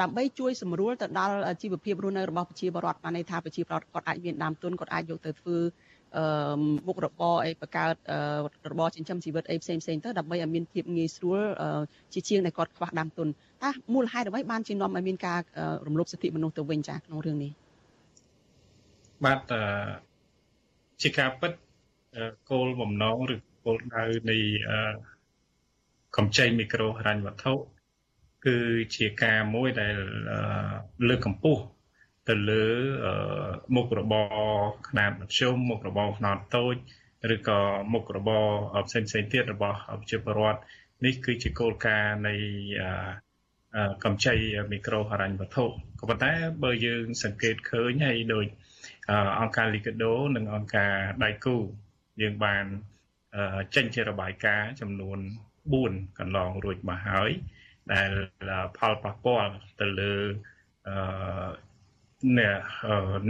ដើម្បីជួយសម្រួលទៅដល់ជីវភាពរស់នៅរបស់ប្រជាពលរដ្ឋបានន័យថាប្រជាពលរដ្ឋគាត់អាចមានដើមទុនគាត់អាចយកទៅធ្វើអឺ មុខរបរអីបង្កើតរបរចិញ្ចឹមជីវិតអីផ្សេងផ្សេងទៅដើម្បីឲ្យមានភាពងាយស្រួលជាជាងដែលគាត់ខ្វះដើមទុនតើមូលហេតុអ្វីបានជានាំឲ្យមានការរំលោភសិទ្ធិមនុស្សទៅវិញចាក្នុងរឿងនេះបាទជាការពិតគោលបំណងឬគោលដៅនៃកម្ចីមីក្រូហិរញ្ញវត្ថុគឺជាការមួយដែលលើកកម្ពស់ ទៅលើមុខរបរຂະຫນាតមធ្យមមុខរបរຂະຫນាតតូចឬក៏មុខរបរផ្សេងផ្សេងទៀតរបស់ប្រជាពលរដ្ឋនេះគឺជាគោលការណ៍នៃកម្ចីមីក្រូហិរញ្ញវត្ថុក៏ប៉ុន្តែបើយើងសង្កេតឃើញហើយដោយអង្គការ Liquido និងអង្គការដៃគូយើងបានចេញជារបាយការណ៍ចំនួន4កន្លងរួចមកហើយ ដែលផលប៉ះពាល់ទៅលើ អឺអ្នក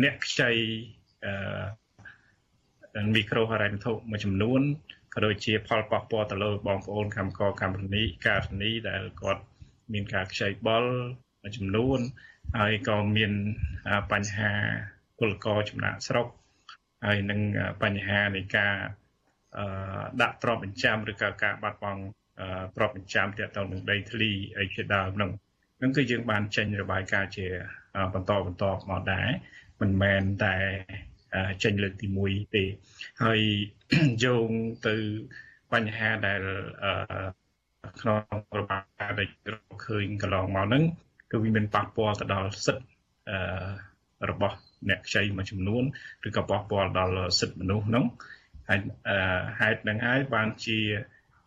អ្នកខ្ចីអឺមីក្រូហិរញ្ញវត្ថុមួយចំនួនក៏ដូចជា ផលប៉ះពាល់ទៅលើបងប្អូនកម្មករកម្មនីការនីដែលគាត់មានការខ្ចីបុលមួយចំនួនហើយក៏មានបញ្ហាពលករចំណាក់ស្រុកហើយនឹងបញ្ហានៃការដាក់ទ្រព្យបញ្ចាំឬក៏ការបាត់បង់ទ្រព្យបញ្ចាំទាក់ទងនឹងដីធ្លីអីជាដើមហ្នឹងហ្នឹងគឺយើងបានចេញរបាយការណ៍ជា បន្តបន្តមកដែរមិនមែនតែចេញលើកទី1ទេហើយយោងទៅបញ្ហាដែលក្នុងរបាយការណ៍ដែលឃើញកន្លងមកហ្នឹងគឺវាមានប៉ះពាល់ទៅដល់សិទ្ធិរបស់អ្នកខ្ចីមួយចំនួនឬក៏ប៉ះពាល់ដល់សិទ្ធិមនុស្សហ្នឹងហើយហេតុនឹងហើយបានជា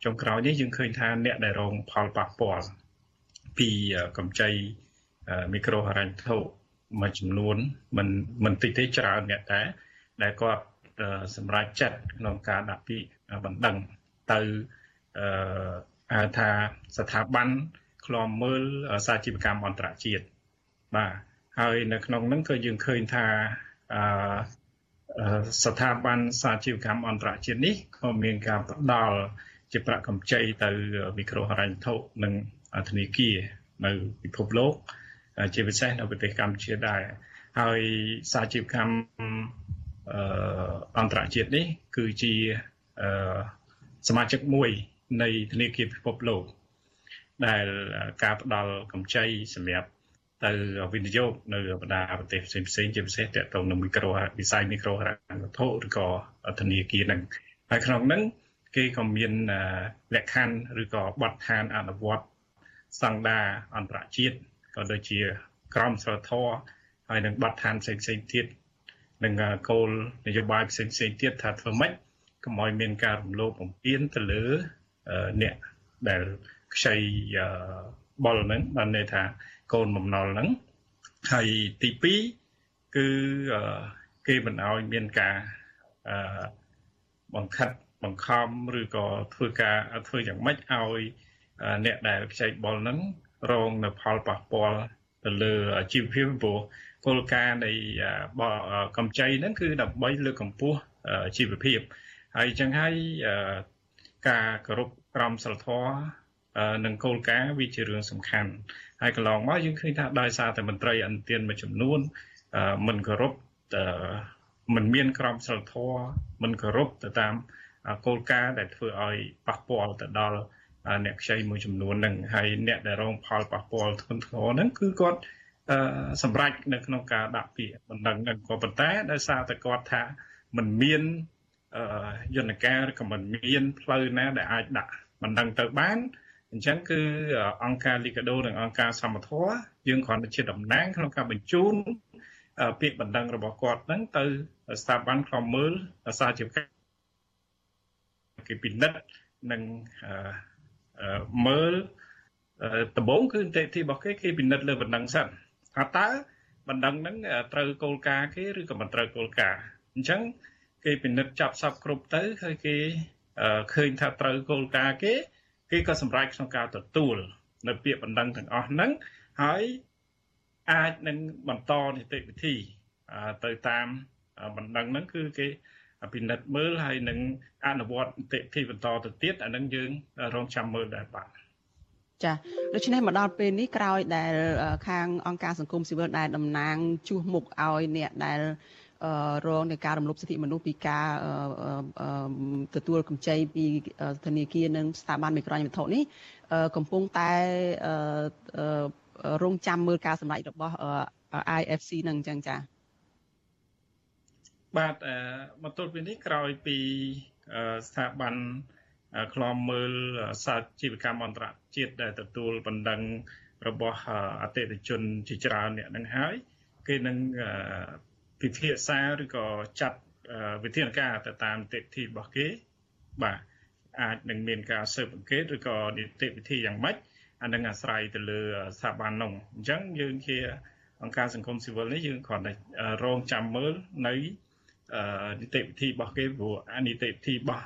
ចុងក្រោយនេះយើងឃើញថាអ្នកដែលរងផលប៉ះពាល់ពីកម្ចី មីក្រូហិរញ្ញវត្ថុមួយចំនួនមិនមិនតិចទេច្រើនអ្នកតែដែលគាត់សម្រាប់ចាត់ក្នុងការដាក់ពាក្យបណ្ដឹងទៅអឺថាស្ថាប័នឃ្លាំមើលសាជីវកម្មអន្តរជាតិបាទហើយនៅក្នុងហ្នឹងក៏យើងឃើញថាអឺស្ថាប័នសាជីវកម្មអន្តរជាតិនេះក៏មានការផ្ដល់ជាប្រាក់កម្ចីទៅមីក្រូហិរញ្ញវត្ថុនិងធនាគារនៅពិភពលោក ជាពិសេសនៅប្រទេសកម្ពុជាដែរហើយសាជីវកម្មអឺអន្តរជាតិនេះ គឺជាអឺសមាជិកមួយ នៃធនាគារពិភពលោកដែលការផ្ដល់កម្ចីសម្រាប់ទៅវិនិយោគនៅបណ្ដាប្រទេសផ្សេងផ្សេងជាពិសេសតទៅនឹងមីក្រូវិស័យមីក្រូហិរញ្ញវត្ថុឬក៏ធនាគារហ្នឹងហើយក្នុងហ្នឹងគេក៏មានលក្ខខណ្ឌឬក៏បទដ្ឋានអនុវត្តស្តង់ដារអន្តរជាតិ ក៏ដូចជាក្រមសីលធម៌ហើយនឹងបទដ្ឋានផ្សេងផ្សេងទៀតនិងគោលនយោបាយផ្សេងផ្សេងទៀតថាធ្វើម៉េចកុំឲ្យមានការរំលោភបំពានទៅលើអ្នកដែលខ្ចីបុលហ្នឹងបានន័យថាកូនបំណុលហ្នឹងហើយទី2គឺគេមិនឲ្យមានការបង្ខិតបង្ខំឬក៏ធ្វើការធ្វើយ៉ាងម៉េចឲ្យអ្នកដែលខ្ចីបុលហ្នឹង រងនៅផលប៉ះពាល់ទៅលើជីវភាពព្រោះគោលការណ៍នៃកម្ចីហ្នឹងគឺដើម្បីលើកកម្ពស់ជីវភាពហើយចឹងហើយការគោរពក្រមសីលធម៌និងគោលការណ៍វាជារឿងសំខាន់ហើយកន្លងមកយើងឃើញថាដោយសារតែមន្ត្រីអន្តរមួយចំនួនមិនគោរពមិនមានក្រមសីលធម៌មិនគោរពទៅតាមគោលការណ៍ដែលធ្វើឲ្យប៉ះពាល់ទៅដល់ អ្នកខ្ចីមួយចំនួនហ្នឹងហើយអ្នកដែលរងផលប៉ះពាល់ធ្ងន់ធ្ងរហ្នឹងគឺគាត់សម្រេចនៅក្នុងការដាក់ពាក្យបណ្ដឹងហ្នឹងក៏ប៉ុន្តែដោយសារតែគាត់ថាมันមានយន្តការឬក៏มันមានផ្លូវណាដែលអាចដាក់បណ្ដឹងទៅបានអញ្ចឹងគឺអង្គការលីកាដូនិងអង្គការសមត្ថៈយើងគ្រាន់តែជាតំណាងក្នុងការបញ្ជូនពាក្យបណ្ដឹងរបស់គាត់ហ្នឹងទៅស្ថាប័នខ្លំមើលសាជីវកម្មគេពិនិត្យនិង មើលដំបូងគឺនីតិវិធីរបស់គេគេពិនិត្យលើបណ្ដឹងសិនថាតើបណ្ដឹងហ្នឹងត្រូវគោលការណ៍គេឬក៏មិនត្រូវគោលការណ៍អញ្ចឹងគេពិនិត្យចាប់សពគ្រប់ទៅហើយគេឃើញថាត្រូវគោលការណ៍គេ គេក៏សម្រេចក្នុងការទទួល នៅពាក្យបណ្ដឹងទាំងអស់ហ្នឹងហើយអាចនឹងបន្តនីតិវិធីទៅតាមបណ្ដឹងហ្នឹងគឺគេ ពិនិត្យមើលហើយនឹងអនុវត្តនីតិវិធីបន្តទៅទៀតអានឹងយើងរងចាំមើលដែរបាទចាដូច្នេះមកដល់ពេលនេះក្រោយដែលខាងអង្គការសង្គមស៊ីវិលដែលតំណាងជួសមុខឲ្យអ្នកដែលរងនៃការរំលោភសិទ្ធិមនុស្សពីការទទួលកម្ចីពីធនាគារនិងស្ថាប័នមីក្រូហិរញ្ញវត្ថុនេះកំពុងតែរងចាំមើលការសម្ដែងរបស់ IFC នឹងអញ្ចឹងចា៎ បាទមកទល់ពេលនេះក្រោយពីស្ថាប័នខ្លំមើលសាជីវកម្មអន្តរជាតិដែលទទួលបណ្ដឹងរបស់អតិថិជនជាច្រើនអ្នកនឹងហើយ គេនឹងពិភាក្សាឬក៏ចាត់វិធានការទៅតាមនីតិវិធីរបស់គេ បាទអាចនឹងមានការស៊ើបអង្កេតឬក៏នីតិវិធីយ៉ាងម៉េចអានឹងអាស្រ័យទៅលើស្ថាប័ននោះអញ្ចឹងយើងជាអង្គការសង្គមស៊ីវិលនេះយើងគ្រាន់តែរងចាំមើលនៅ នីតិវិធីរបស់គេព្រោះអានីតិវិធីរបស់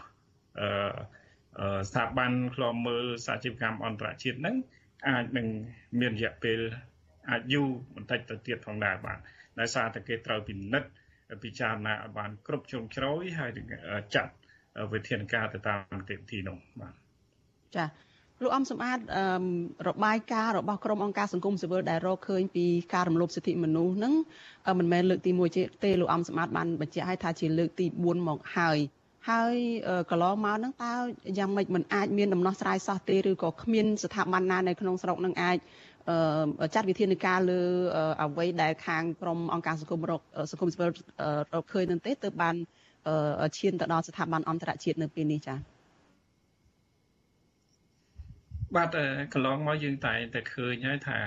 ស្ថាប័នឃ្លាំមើលសាជីវកម្មអន្តរជាតិហ្នឹងអាចនឹងមានរយៈពេលអាចយូរបន្តិចទៅទៀតផងដែរបាទដោយសារតែគេត្រូវពិនិត្យពិចារណាឲ្យបានគ្រប់ជ្រុងជ្រោយហើយចាត់វិធានការទៅតាមនីតិវិធីនោះបាទចា លោកអំសំអាតរបាយការណ៍របស់ក្រុមអង្គការសង្គមស៊ីវិលដែលរកឃើញពីការរំលោភសិទ្ធិមនុស្សហ្នឹងមិនមែនលើកទី1ទេលោកអំសំអាតបានបញ្ជាក់ឲ្យថាជាលើកទី4មកហើយហើយកន្លងមកហ្នឹងតើយ៉ាងម៉េចមិនអាចមានដំណោះស្រាយសោះទេឬក៏គ្មានស្ថាប័នណានៅក្នុងស្រុកនឹងអាចចាត់វិធានការលើអ្វីដែលខាងក្រមអង្គការសង្គមរកសង្គមស៊ីវិលរកឃើញនឹងទេទើបបានឈានទៅដល់ស្ថាប័នអន្តរជាតិនៅពេលនេះចា៎ បាទកន្លងមកយើងតែតែឃើញហើយថា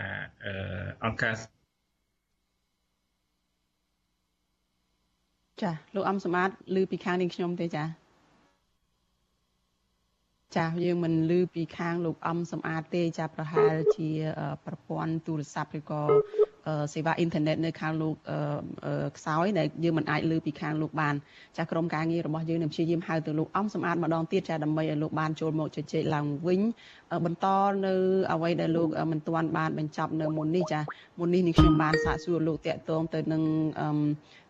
អង្គការចាលោកអំសម្បត្តិឮពីខាងនេះខ្ញុំទេចាចាយើងមិនឮពីខាងលោកអំសំអាតទេចាប្រហែលជាប្រព័ន្ធទូរស័ព្ទឬក៏ សេវាអ៊ីនធឺណិតនៅខាងលោកខ្សោយដែលយើងមិនអាចលើពីខាងលោកបានចាក្រុមការងាររបស់យើងនឹងព្យាយាមហៅទៅលោកអំសម្អាតម្ដងទៀតចាដើម្បីឲ្យលោកបានចូលមកជជែកឡើងវិញបន្តនៅអ្វីដែលលោកមិនទាន់បានបញ្ចប់នៅមុននេះចាមុននេះនេះខ្ញុំបានសាកសួរលោកតាក់ទងទៅនឹង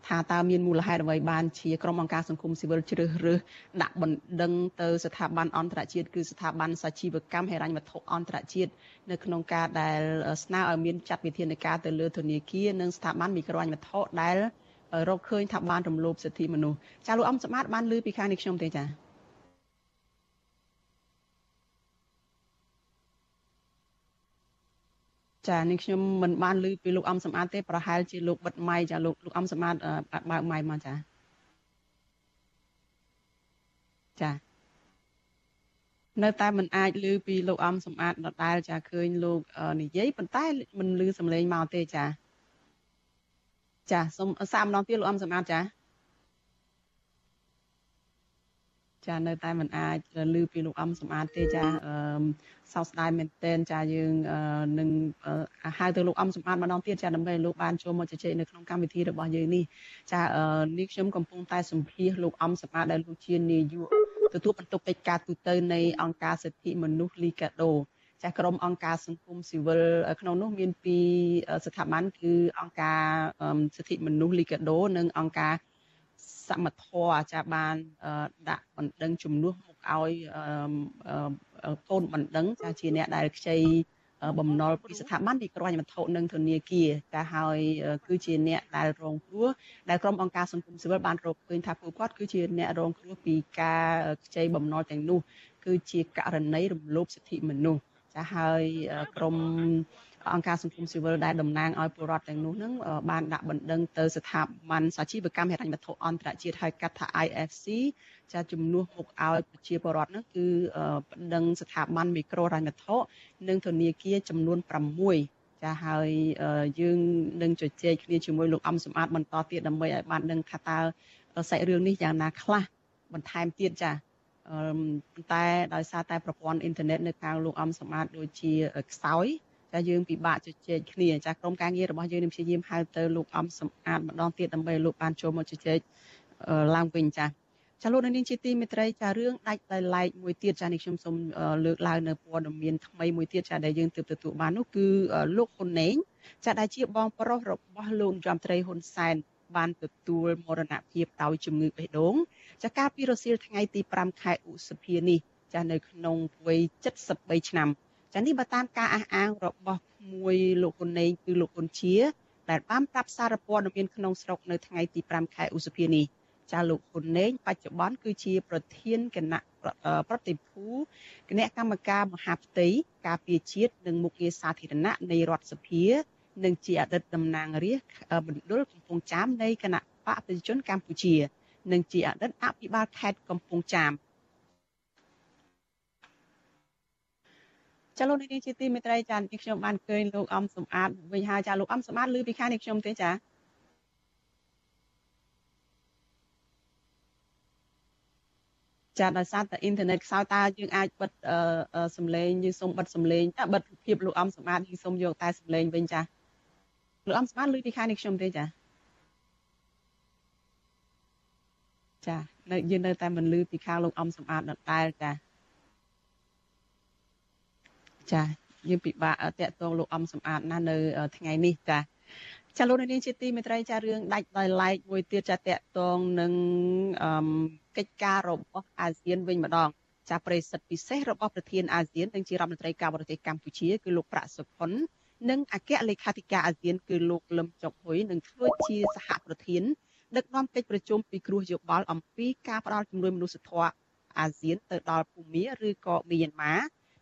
ថាតើមានមូលហេតុអ្វីបានជាក្រុមអង្គការសង្គមស៊ីវិលជ្រើសរើសដាក់បណ្ដឹងទៅស្ថាប័នអន្តរជាតិគឺស្ថាប័នសាជីវកម្មហិរញ្ញវត្ថុអន្តរជាតិនៅក្នុងការដែលស្នើឲ្យមានចាត់វិធានការទៅលើធនាគារនិងស្ថាប័នមីក្រូហិរញ្ញវត្ថុដែលរកឃើញថាបានរំលោភសិទ្ធិមនុស្សចាលោកអំសម្បត្តិបានលើពីខាងនេះខ្ញុំទេចា ចានេះខ្ញុំមិនបានឮពីលោកអំសម្បត្តិទេប្រហែលជាលោកបិទម៉ៃចាលោកលោកអំសម្បត្តិបើកម៉ៃមកចាចានៅតែមិនអាចឮពីលោកអំសម្បត្តិដដែលចាឃើញលោកនិយាយប៉ុន្តែមិនឮសំឡេងមកទេចាចាសូមសាកម្ដងទៀតលោកអំសម្បត្តិចា ចានៅតែមិនអាចឮពីលោកអំសម្បត្តិទេចាអឺសោកស្ដាយមែនទែនចាយើងនឹងហៅទៅលោកអំសម្បត្តិម្ដងទៀតចាដើម្បីលោកបានចូលមកជជែកនៅក្នុងកម្មវិធីរបស់យើងនេះចានេះខ្ញុំកំពុងតែសម្ភាសលោកអំសម្បត្តិដែលលោកជានាយកទទួលបន្ទុកកិច្ចការទូតនៃអង្គការសិទ្ធិមនុស្សលីកាដូចាស់ក្រុមអង្គការសង្គមស៊ីវិលក្នុងនោះមានពីរស្ថាប័នគឺអង្គការសិទ្ធិមនុស្សលីកាដូ និងអង្គការ សមត្ថៈអាចារ្យបានដាក់បណ្ដឹងជំនួសមកឲ្យកូនបណ្ដឹងចាជាអ្នកដែលខ្ចីបំណុលពីស្ថាប័នវិក្រហមវត្ថុនិងធនាគារតែហើយគឺជាអ្នកដែលរងគ្រោះដែលក្រុមអង្គការសង្គមស៊ីវិលបានរកឃើញថាពួកគាត់គឺជាអ្នករងគ្រោះពីការខ្ចីបំណុលទាំងនោះគឺជាករណីរំលោភសិទ្ធិមនុស្សចាហើយក្រុម អង្គការសង្គមស៊ីវិលដែលតំណាងឲ្យពលរដ្ឋទាំងនោះនឹងបានដាក់បណ្ដឹងទៅស្ថាប័នសាជីវកម្មហិរញ្ញវត្ថុអន្តរជាតិហៅកាត់ថា IFC ចាជំនួសមុខឲ្យប្រជាពលរដ្ឋនោះគឺបណ្ដឹងស្ថាប័នមីក្រូហិរញ្ញវត្ថុនិងធនាគារចំនួន6ចាហើយយើងនឹងជជែកគ្នាជាមួយលោកអំសំអាតបន្តទៀតដើម្បីឲ្យបានដឹងថាតើសាច់រឿងនេះយ៉ាងណាខ្លះបន្ថែមទៀតចាអឺតែដោយសារតែប្រព័ន្ធអ៊ីនធឺណិតនៅខាងលោកអំសម្បត្តិដូចជាខ្សោយ ចាយើងពិបាកជជែកគ្នាចាក្រុមការងាររបស់យើងនឹងព្យាយាមហៅទៅលោកអំសម្អាតម្ដងទៀតដើម្បីលោកបានចូលមកជជែកឡើងវិញចាចាលោកនាងជាទីមេត្រីចារឿងដាច់ដោយឡែកមួយទៀតចានេះខ្ញុំសូមលើកឡើងនៅព័ត៌មានថ្មីមួយទៀតចាដែលយើងទើបទទួលបាននោះគឺលោកហ៊ុនណេងចាដែលជាបងប្រុសរបស់លោករដ្ឋមន្ត្រីហ៊ុនសែនបានទទួលមរណភាពដោយជំងឺបេះដូងចាកាលពីរសៀលថ្ងៃទី5ខែឧសភានេះចានៅក្នុងវ័យ73ឆ្នាំ ចានេះបើតាមការអះអាងរបស់ក្មួយលោកហ៊ុនណេងគឺលោកហ៊ុនជាដែលបានប្រាប់សារព័ត៌មានក្នុងស្រុកនៅថ្ងៃទី5ខែឧសភានេះចាលោកហ៊ុនណេងបច្ចុប្បន្នគឺជាប្រធានគណៈប្រតិភូគណៈកម្មការមហាផ្ទៃការពារជាតិនិងមុខងារសាធារណៈនៃរដ្ឋសភា និងជាអតីតតំណាងរាស្ត្រមណ្ឌលកំពង់ចាមនៃគណៈបកប្រជាជនកម្ពុជា និងជាអតីតអភិបាលខេត្តកំពង់ចាម ចាលោកនាងជាទីមេត្រីចានេះខ្ញុំបានឃើញលោកអំសំអាតវិញហើយចាលោកអំសំអាតឮពីខាងនេះខ្ញុំទេចាចាដោយសារតែអ៊ីនធឺណិតខ្សោយតើយើងអាចបិទសំឡេងយើងសូមបិទសំឡេងតែបិទរូបភាពលោកអំសម្បត្តិយើងសូមយកតែសំឡេងវិញចាលោកអំសម្បត្តិឮពីខាងនេះខ្ញុំទេចាចានៅយើងនៅតែមិនឮពីខាងលោកអំសម្បត្តិដដែលចា ចាយើងពិបាកតាក់ទងលោកអំសំអាតណានៅថ្ងៃនេះចាចាលោកនាងជាទីមេត្រីចារឿងដាច់ដោយឡែកមួយទៀតចាតាក់ទងនឹងកិច្ចការរបស់អាស៊ានវិញម្ដងចាប្រិសិទ្ធពិសេសរបស់ប្រធានអាស៊ាននិងជារដ្ឋមន្ត្រីការបរទេសកម្ពុជាគឺលោកប្រាក់សុខុននិងអគ្គលេខាធិការអាស៊ានគឺលោកលឹមចុកហ៊ុយនឹងធ្វើជាសហប្រធានដឹកនាំកិច្ចប្រជុំពិគ្រោះយោបល់អំពីការផ្តល់ជំនួយមនុស្សធម៌អាស៊ានទៅដល់ភូមាឬក៏មីយ៉ាន់ម៉ា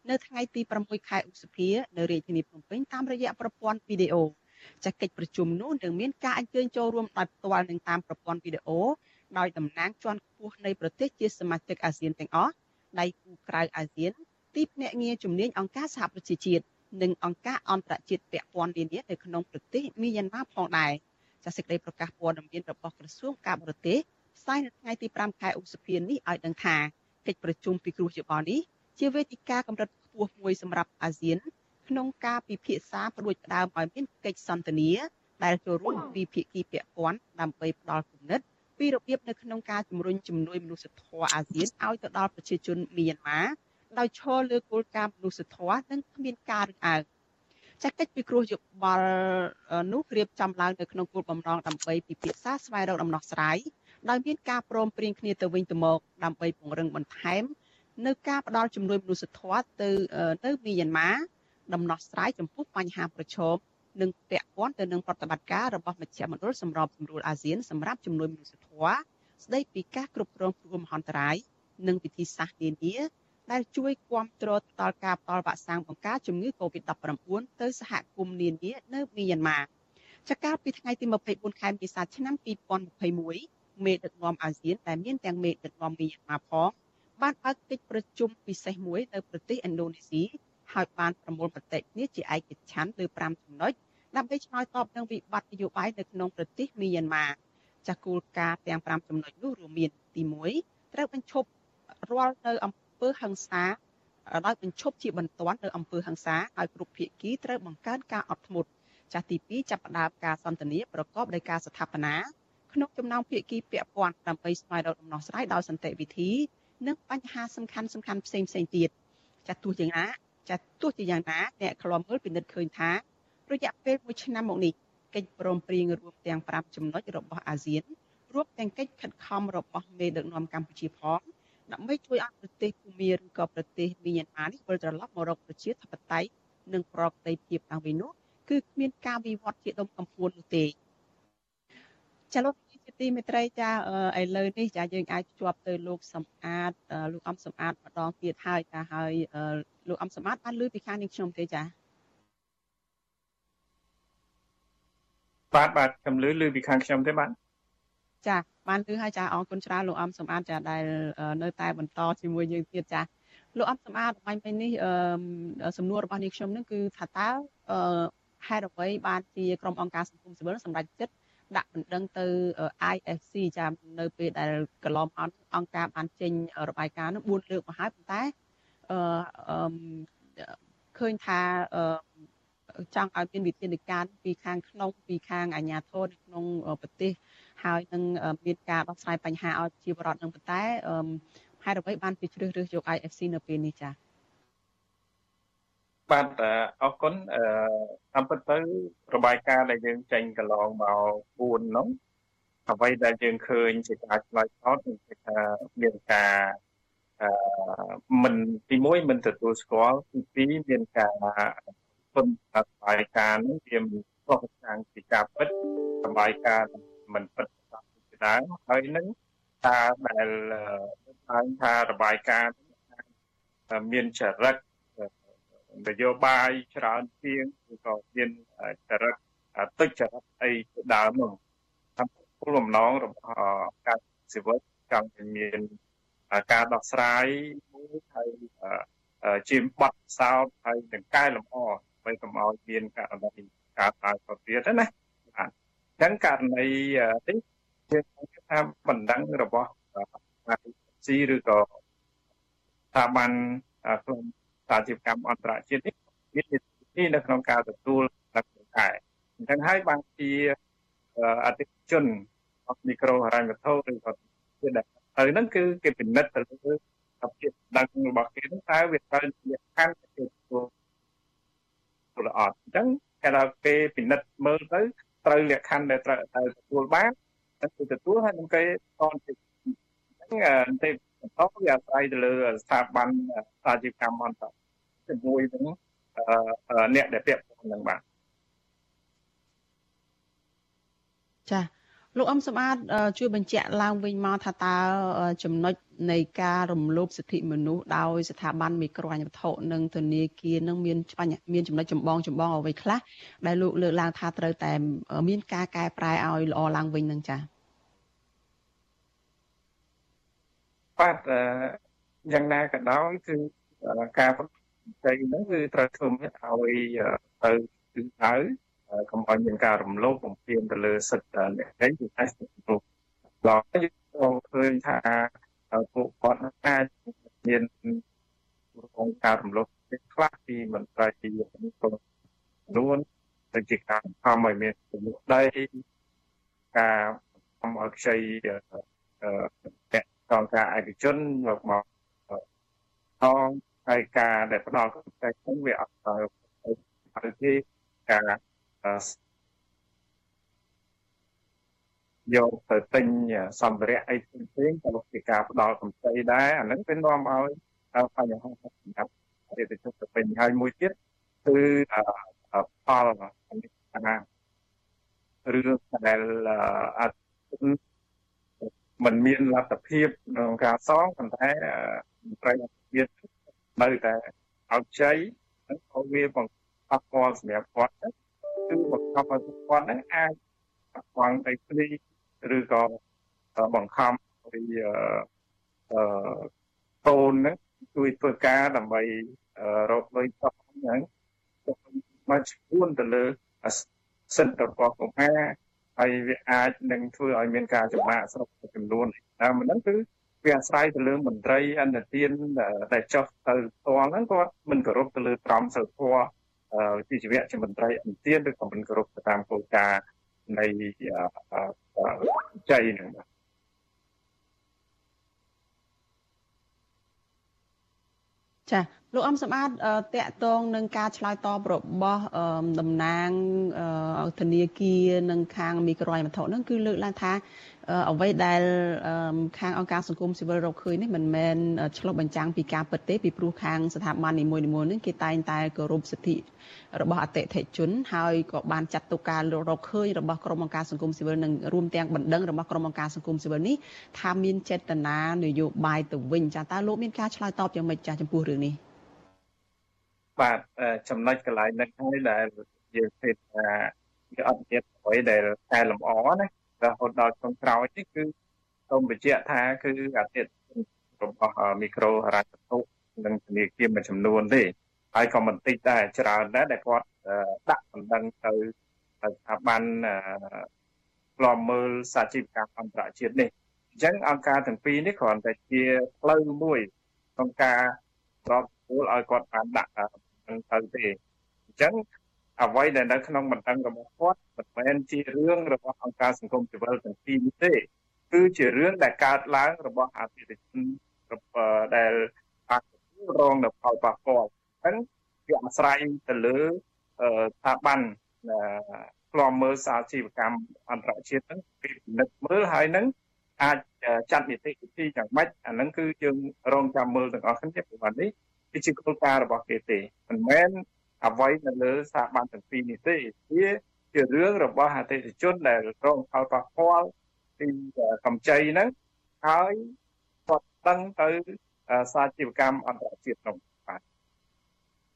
នៅថ្ងៃទី6ខែឧសភានៅរាជធានីភ្នំពេញតាមរយៈប្រព័ន្ធវីដេអូចាកិច្ចប្រជុំនោះនឹងមានការអញ្ជើញចូលរួមដោយផ្ទាល់នឹងតាមប្រព័ន្ធវីដេអូដោយតំណាងជាន់ខ្ពស់នៃប្រទេសជាសមាជិកអាស៊ានទាំងអស់ដៃគូក្រៅអាស៊ាន ទីភ្នាក់ងារជំនាញអង្គការសហប្រជាជាតិនិងអង្គការអន្តរជាតិពាក់ព័ន្ធនានានៅក្នុងប្រទេសមីយ៉ាន់ម៉ាផងដែរចាសេចក្តីប្រកាសព័ត៌មានរបស់ក្រសួងការបរទេសផ្សាយនៅថ្ងៃទី5ខែឧសភានេះឲ្យដឹងថាកិច្ចប្រជុំពិគ្រោះយោបល់នេះ ជាវេទិកាកម្រិតខ្ពស់មួយសម្រាប់អាស៊ាន ក្នុងការពិភាក្សាផ្ដួចផ្ដើមឲ្យមានកិច្ចសន្ទនាដែលចូលរួមពីភាគីពាក់ព័ន្ធដើម្បីផ្ដល់គំនិតពីរបៀបនៅក្នុងការជំរុញជំនួយមនុស្សធម៌អាស៊ានឲ្យទៅដល់ប្រជាជនមីយ៉ាន់ម៉ាដោយឈរលើគោលការណ៍មនុស្សធម៌និងគ្មានការរឹងអើងចាកិច្ចពិគ្រោះយោបល់នោះរៀបចំឡើងនៅក្នុងគោលបំណងដើម្បីពិភាក្សាស្វែងរកដំណោះស្រាយដោយមានការព្រមព្រៀងគ្នាទៅវិញទៅមកដើម្បីពង្រឹងបន្ថែម នៅការផ្ដល់ជំនួយមនុស្សធម៌ទៅនៅមីយ៉ាន់ម៉ាដំណោះស្រាយចំពោះបញ្ហាប្រឈមនិងពាក់ព័ន្ធទៅនឹងប្រតិបត្តិការរបស់មជ្ឈមណ្ឌលសម្របសម្រួលអាស៊ានសម្រាប់ជំនួយមនុស្សធម៌ស្ដីពីការគ្រប់គ្រងគ្រោះមហន្តរាយនិងវិធីសាស្ត្រនានាដែលជួយគាំទ្រដល់ការផ្ដល់វ៉ាក់សាំងបង្ការជំងឺ Covid-19 ទៅសហគមន៍នានានៅមីយ៉ាន់ម៉ាចកាលពីថ្ងៃទី24ខែមេសាឆ្នាំ2021មេដឹកនាំអាស៊ានដែលមានទាំងមេដឹកនាំមីយ៉ាន់ម៉ាផង បានបើកកិច្ចប្រជុំពិសេសមួយនៅប្រទេសឥណ្ឌូនេស៊ីហើយបានប្រមូលមតិគ្នាជាឯកច្ឆ័ន្ទលើ5ចំណុចដើម្បីឆ្លើយតបនឹងវិបត្តិនយោបាយនៅក្នុងប្រទេសមីយ៉ាន់ម៉ាចាស់គោលការណ៍ទាំង5ចំណុចនោះរួមមានទី1ត្រូវបញ្ឈប់រាល់នៅអំពើហិង្សាដោយបញ្ឈប់ជាបន្ទាន់នៅអំពើហិង្សាឲ្យគ្រប់ភាគីត្រូវបង្កើនការអត់ធ្មត់ចាស់ទី2ចាប់ផ្ដើមការសន្ទនាប្រកបដោយការស្ថាបនាក្នុងចំណោមភាគីពាក់ព័ន្ធដើម្បីស្វែងរកដំណោះស្រាយដោយសន្តិវិធី និងបញ្ហាសំខាន់សំខាន់ផ្សេងផ្សេងទៀតចាទោះយ៉ាងណាចាទោះជាយ៉ាងណាអ្នកខ្លំមើលពិនិត្យឃើញថារយៈពេល1ឆ្នាំមកនេះកិច្ចព្រមព្រៀងរួមទាំង5ចំណុចរបស់អាស៊ានរួមទាំងកិច្ចខិតខំរបស់មេដឹកនាំកម្ពុជាផងដើម្បីជួយឲ្យប្រទេសភូមាឬក៏ប្រទេសមីយ៉ាន់ម៉ានេះវិលត្រឡប់មករកប្រជាធិបតេយ្យនិងប្រកបដីភាពឡើងវិញនោះគឺគ្មានការវិវត្តជាដុំកំពួននោះទេចាលោកជា ទីមេត្រីចាឥឡូវនេះចាយើងអាចភ្ជាប់ទៅលោកសំអាតលោកអំសំអាតម្ដងទៀតហើយចាហើយលោកអំសំអាតបានលើពីខាងនេះខ្ញុំទេចាបាទបាទខ្ញុំលើលើពីខាងខ្ញុំទេបាទចាបានលើហើយចាអរគុណច្រើនលោកអំសំអាតចាដែលនៅតែបន្តជាមួយយើងទៀតចាលោកអំសំអាតបាញ់ពេលនេះសំណួររបស់នេះខ្ញុំនឹងគឺថាតើហេតុអ្វីបានជាក្រុមអង្គការសង្គមស៊ីវិលសម្រាប់ចិត្ត ដាក់បណ្ដឹងទៅ IFC ចានៅពេលដែលកន្លងមកអង្គការបានចេញរបាយការណ៍នោះ4លើកមកហើយប៉ុន្តែអឺឃើញថាអឺចង់ឲ្យមានវិធានការពីខាងក្នុងពីខាងអាជ្ញាធរនៅក្នុងប្រទេសហើយនឹងមានការដោះស្រាយបញ្ហាឲ្យជីវរដ្ឋនឹងប៉ុន្តែហេតុអ្វីបានពីជ្រើសរើសយក IFC នៅពេលនេះចា៎ បាទអរគុណអឺតាមពិតទៅរបាយការណ៍ដែលយើងចេញកន្លងមក4នោះអ្វីដែលយើងឃើញជាការឆ្លើយតបគឺថាមានការអឺមិនទី1មិនទទួលស្គាល់ទី2មានការពុនរបាយការណ៍នេះវាមិនខុសខាងពីការពិតរបាយការណ៍មិនពិតជាដើមហើយនឹងការដែលឡើងថារបាយការណ៍មានចរិត នយោបាយច្រើនជាងឬក៏មានចរិតទុច្ចរិតអីជាដើមនោះតាមគោលបំណងរបស់ការស៊ីវិលចង់ឲ្យមានការដោះស្រាយមួយហើយជាបទសោតហើយនឹងកែលម្អដើម្បីកុំឲ្យមានករណីការតើទៅទៀតណាបាទអញ្ចឹងករណីនេះជាថាបណ្ដឹងរបស់ស៊ីឬក៏ស្ថាប័នក្នុង សាជីវកម្មអន្តរជាតិនេះមាននីតិនៅក្នុងការទទួលដឹកដែរអញ្ចឹងហើយបានជាអតិថិជនអមីក្រូហិរញ្ញវត្ថុឬក៏ជាដែលទៅហ្នឹងគឺគេពិនិត្យទៅលើភាពដឹងរបស់គេហ្នឹងតើវាត្រូវលក្ខខណ្ឌទៅទទួលទទួលអត់អញ្ចឹងគេថាគេពិនិត្យមើលទៅត្រូវលក្ខខណ្ឌដែលត្រូវត្រូវទទួលបានតែគឺទទួលហើយនឹងគេតនទៅអញ្ចឹងទេបន្តវាអាស្រ័យទៅលើស្ថាប័នសាជីវកម្មអន្តរជា មួយនឹងអ្នកដែលពាក់ព័ន្ធនឹងបាទចាលោកអ៊ំសម្បត្តិជួយបញ្ជាក់ឡើងវិញមកថាតើចំណុចនៃការរំលោភសិទ្ធិមនុស្សដោយស្ថាប័នមីក្រូហិរញ្ញវត្ថុនិងធនាគារនឹងមានមានចំណុចចម្បងចម្បងអ្វីខ្លះដែលលោកលើកឡើងថាត្រូវតែមានការកែប្រែឲ្យល្អឡើងវិញនឹងចា៎បាទយ៉ាងណាក៏ដោយគឺការប្រ តិបត្តិហ្នឹងគឺត្រូវធ្វើឲ្យទៅគឺទៅកុំឲ្យមានការរំលោភបំពានទៅលើសិទ្ធិអ្នកឯងគឺតែមនុស្សដល់យើងឃើញថាពួកគាត់អាចមានរងការរំលោភខ្លះពីមន្ត្រីក្នុងនួនទៅជាការខំឲ្យមានទំនុកដីការខំឲ្យខ្ចីអឺកងការឯកជនមកមកតង ហើយការដែលផ្ដល់កម្ចីហ្នឹងវាអត់ទៅទៅទីការយកទៅទិញសម្ភារៈអីផ្សេងៗទៅជាការផ្ដល់កម្ចីដែរអាហ្នឹងវានាំឲ្យបញ្ហាសម្រាប់អតិថិជនទៅវិញហើយមួយទៀតគឺផលអារឿងដែលអត់มันមានលទ្ធភាពក្នុងការសងប៉ុន្តែមន្ត្រីអភិបាលនៅតែឲ្យចៃហើយក៏វាបង្កប់ពាល់សម្រាប់គាត់គឺបង្កប់ឲ្យគាត់ហ្នឹងអាចស្វែងដីធ្លីឬក៏បង្ខំពីអឺតូនហ្នឹងជួយធ្វើការដើម្បីរកលុយតហ្នឹងមកជួនទៅលើសិទ្ធិរបស់កុមារហើយវាអាចនឹងធ្វើឲ្យមានការចំណាក់ស្រុកចំនួនតាមហ្នឹងគឺ វាអាស្រ័យទៅលើមន្ត្រីអន្តទានដែលចុះទៅផ្ទាល់ហ្នឹងគាត់មិនគោរពទៅលើក្រមសីលធម៌វិជ្ជាវៈជាមន្ត្រីអន្តទានឬក៏មិនគោរពទៅតាមគោលការណ៍នៃចៃហ្នឹងបាទចាលោកអំសម្បត្តិតកតងនឹងការឆ្លើយតបរបស់តំណាងធនាគារនិងខាងមីក្រូហិរញ្ញវត្ថុហ្នឹងគឺលើកឡើងថាអ្វីដែលខាងអង្គការសង្គមស៊ីវិលរកឃើញនេះមិនមែនឆ្លុះបញ្ចាំងពីការពិតទេពីព្រោះខាងស្ថាប័ននីមួយៗនេះគេតែងតែគោរពសិទ្ធិរបស់អតិថិជន ហើយក៏បានចាត់ទុកការរកឃើញរបស់ក្រុមអង្គការសង្គមស៊ីវិលនិងរួមទាំងបណ្ដឹងរបស់ក្រុមអង្គការសង្គមស៊ីវិលនេះថាមានចេតនានយោបាយទៅវិញចាតើលោកមានការឆ្លើយតបយ៉ាងម៉េចចាស់ចំពោះរឿងនេះបាទចំណុចកន្លែងនេះហើយដែលយើងឃើញថាវាអត់មានអ្វីដែលកែលម្អណា រហូតដល់ចុងក្រោយនេះគឺសូមបញ្ជាក់ថាគឺអតិថិជនរបស់មីក្រូហិរញ្ញវត្ថុនិងធនាគារមួយចំនួនទេហើយក៏មិនតិចដែរច្រើនដែរដែលគាត់ដាក់បណ្ដឹងទៅស្ថាប័នក្លំមើលសាជីវកម្មអន្តរជាតិនេះអញ្ចឹងអង្គការទាំងពីរនេះគ្រាន់តែជាផ្លូវមួយក្នុងការប្រកួតឲ្យគាត់បានដាក់ទៅទេអញ្ចឹង អ្វីដែលនៅក្នុងបណ្ដឹងរបស់គាត់មិនមែនជារឿងរបស់អង្គការសង្គមស៊ីវិលទាំងពីរនេះទេគឺជារឿងដែលកើតឡើងរបស់អតិថិជនដែលអាចរងនៅផលប៉ះពាល់អញ្ចឹងវាអាស្រ័យទៅលើស្ថាប័នក្លំមើលសាជីវកម្មអន្តរជាតិហ្នឹងពីពិនិត្យមើលហើយហ្នឹងអាចចាត់នីតិវិធីយ៉ាងម៉េចអាហ្នឹងគឺយើងរងចាំមើលទាំងអស់គ្នាពីวันនេះគឺជាគោលការណ៍របស់គេទេមិនមែន អ្វីនៅលើស្ថាប័នទាំងពីរនេះទេវាជារឿងរបស់អតិថិជនដែលរងផលប៉ះពាល់ពីកម្ចីហ្នឹងហើយគាត់ដឹងទៅសាជីវកម្មអន្តរជាតិនោះបាទ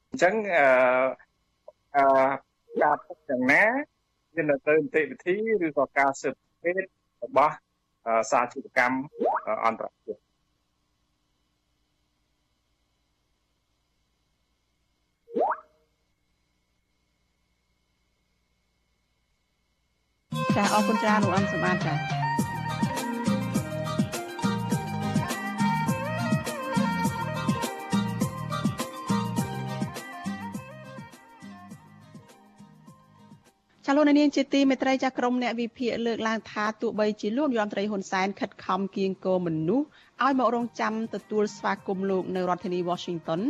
អញ្ចឹងអឺអឺការពុកយ៉ាងណាមានទៅនីតិវិធីឬក៏ការស៊ើបអង្កេតរបស់សាជីវកម្មអន្តរជាតិ ចាអរគុណច្រើនលោកអឹមសម្បត្តិចា ចាលោកនាងជាទីមេត្រីចាក្រមអ្នកវិភាគលើកឡើងថាទោះបីជាលោកយមត្រីហ៊ុនសែនខិតខំគៀងគរមនុស្សឲ្យមករងចាំទទួលស្វាគមន៍លោកនៅរដ្ឋធានី Washington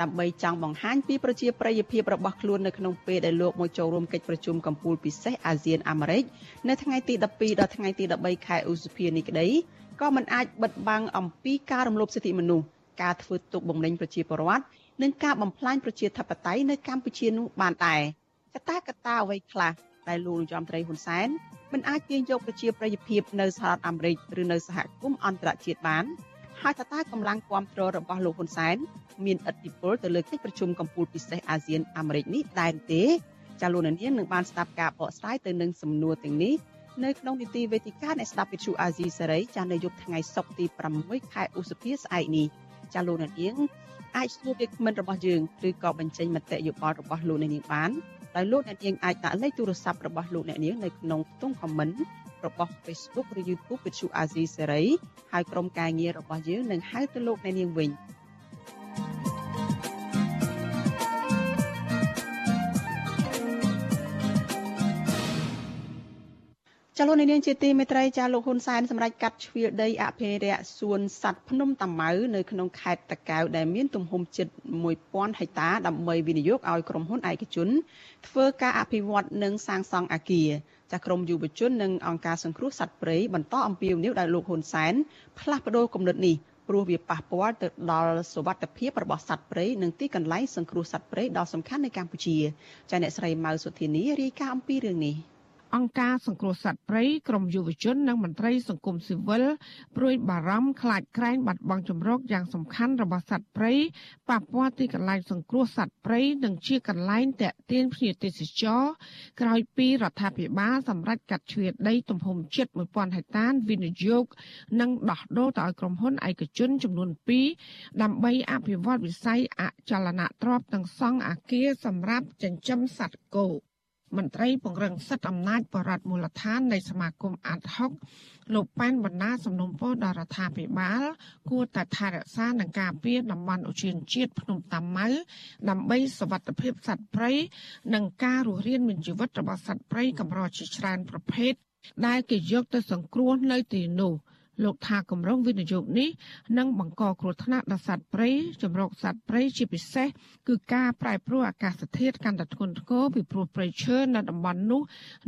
ដើម្បីចង់បង្ហាញពីប្រជាប្រិយភាពរបស់ខ្លួននៅក្នុងពេលដែលលោកមកចូលរួមកិច្ចប្រជុំកំពូលពិសេសអាស៊ានអាមេរិកនៅថ្ងៃទី12ដល់ថ្ងៃទី13ខែឧសភានេះក្តីក៏មិនអាចបិទបាំងអំពីការរំលោភសិទ្ធិមនុស្សការធ្វើទុកបុកម្នេញប្រជាពលរដ្ឋនិងការបំផ្លាញប្រជាធិបតេយ្យនៅកម្ពុជានោះបានដែរ កត្តាកត្តាអ្វីខ្លះដែលលោកនាយរដ្ឋមន្ត្រីហ៊ុនសែនមិនអាចទាញយកប្រជាប្រិយភាពនៅសហរដ្ឋអាមេរិកឬនៅសហគមន៍អន្តរជាតិបានហើយតើតើកម្លាំងគ្រប់គ្រងរបស់លោកហ៊ុនសែនមានឥទ្ធិពលទៅលើកិច្ចប្រជុំកំពូលពិសេសអាស៊ានអាមេរិកនេះដែរទេចាលោកនាងនឹងបានស្ដាប់ការបកស្រាយទៅនឹងសំណួរទាំងនេះនៅក្នុងនីតិវេទិកានៃស្ដាប់វិទ្យុអាស៊ីសេរីចានៅយប់ថ្ងៃសុក្រទី6ខែឧសភាស្អែកនេះចាលោកនាងអាចសួរវាគ្មិនរបស់យើងឬក៏បញ្ចេញមតិយោបល់របស់លោកនាងបាន ដោយលោកអ្នកនាងអាចដាក់លេខទូរស័ព្ទរបស់លោកអ្នកនាងនៅក្នុងខ្ទង់ comment របស់ Facebook ឬ YouTube វិទ្យុអាស៊ីសេរីហើយក្រុមការងាររបស់យើងនឹងហៅទៅលោកអ្នកនាងវិញ ចលនានាងជាទីមេត្រីចាលោកហ៊ុនសែនសម្រាប់កាត់ជ្រៀលដីអភិរក្សសួនសត្វភ្នំតាម៉ៅនៅក្នុងខេត្តតាកែវដែលមានទំហំជិត1000ហិកតាដើម្បីវិនិយោគឲ្យក្រុមហ៊ុនឯកជន ធ្វើការអភិវឌ្ឍនិងសាងសង់អគារចាក្រមយុវជននិងអង្គការសង្គ្រោះសត្វព្រៃបន្តអំពាវនាវដល់លោកហ៊ុនសែនផ្លាស់ប្តូរគំនិតនេះព្រោះវាប៉ះពាល់ទៅដល់សុវត្ថិភាពរបស់សត្វព្រៃនិងទីកន្លែងសង្គ្រោះសត្វព្រៃដ៏សំខាន់នៅកម្ពុជាចាអ្នកស្រីម៉ៅសុធានីរាយការណ៍អំពីរឿងនេះ។ អង្គការសង្គ្រោះសត្វព្រៃក្រមយុវជននិងមន្ត្រីសង្គមស៊ីវិលព្រួយបារម្ភខ្លាចក្រែងបាត់បង់ជំរកយ៉ាងសំខាន់របស់សត្វព្រៃប៉ះពាល់ទីកន្លែងសង្គ្រោះសត្វព្រៃនិងជាកន្លែងតាក់ទាញភ្ញៀវទេសចរក្រោយពីរដ្ឋាភិបាលសម្រេចកាត់ជ្រៀតដីទំហំជិត1000ហិកតាវិនិយោគនិងដោះដូរទៅឲ្យក្រុមហ៊ុនឯកជនចំនួន2ដើម្បីអភិវឌ្ឍវិស័យអចលនទ្រព្យទាំងសង់អាគារសម្រាប់ចិញ្ចឹមសត្វគោ មន្ត្រីពង្រឹងសិទ្ធិអំណាចបរដ្ឋមូលដ្ឋាននៃសមាគមអាត់ហុកលោកប៉ែនបណ្ដាសំណុំពរដល់រដ្ឋាភិបាល គួរតែថែរក្សានិងការពារតំបន់ឧទ្យានជាតិភ្នំតាម៉ៅដើម្បីសុវត្ថិភាពសត្វព្រៃនិងការរស់រានមានជីវិតរបស់សត្វព្រៃកម្រជាច្រើនប្រភេទដែលគេយកទៅសង្គ្រោះនៅទីនោះ។ លោកថាគម្រោងវិនិយោគនេះនឹងបង្កគ្រោះថ្នាក់ដល់សត្វព្រៃចម្រុកសត្វព្រៃជាពិសេសគឺការប្រែប្រួលអាកាសធាតុកាន់តែធ្ងន់ធ្ងរពីព្រោះព្រៃឈើនៅតំបន់នោះ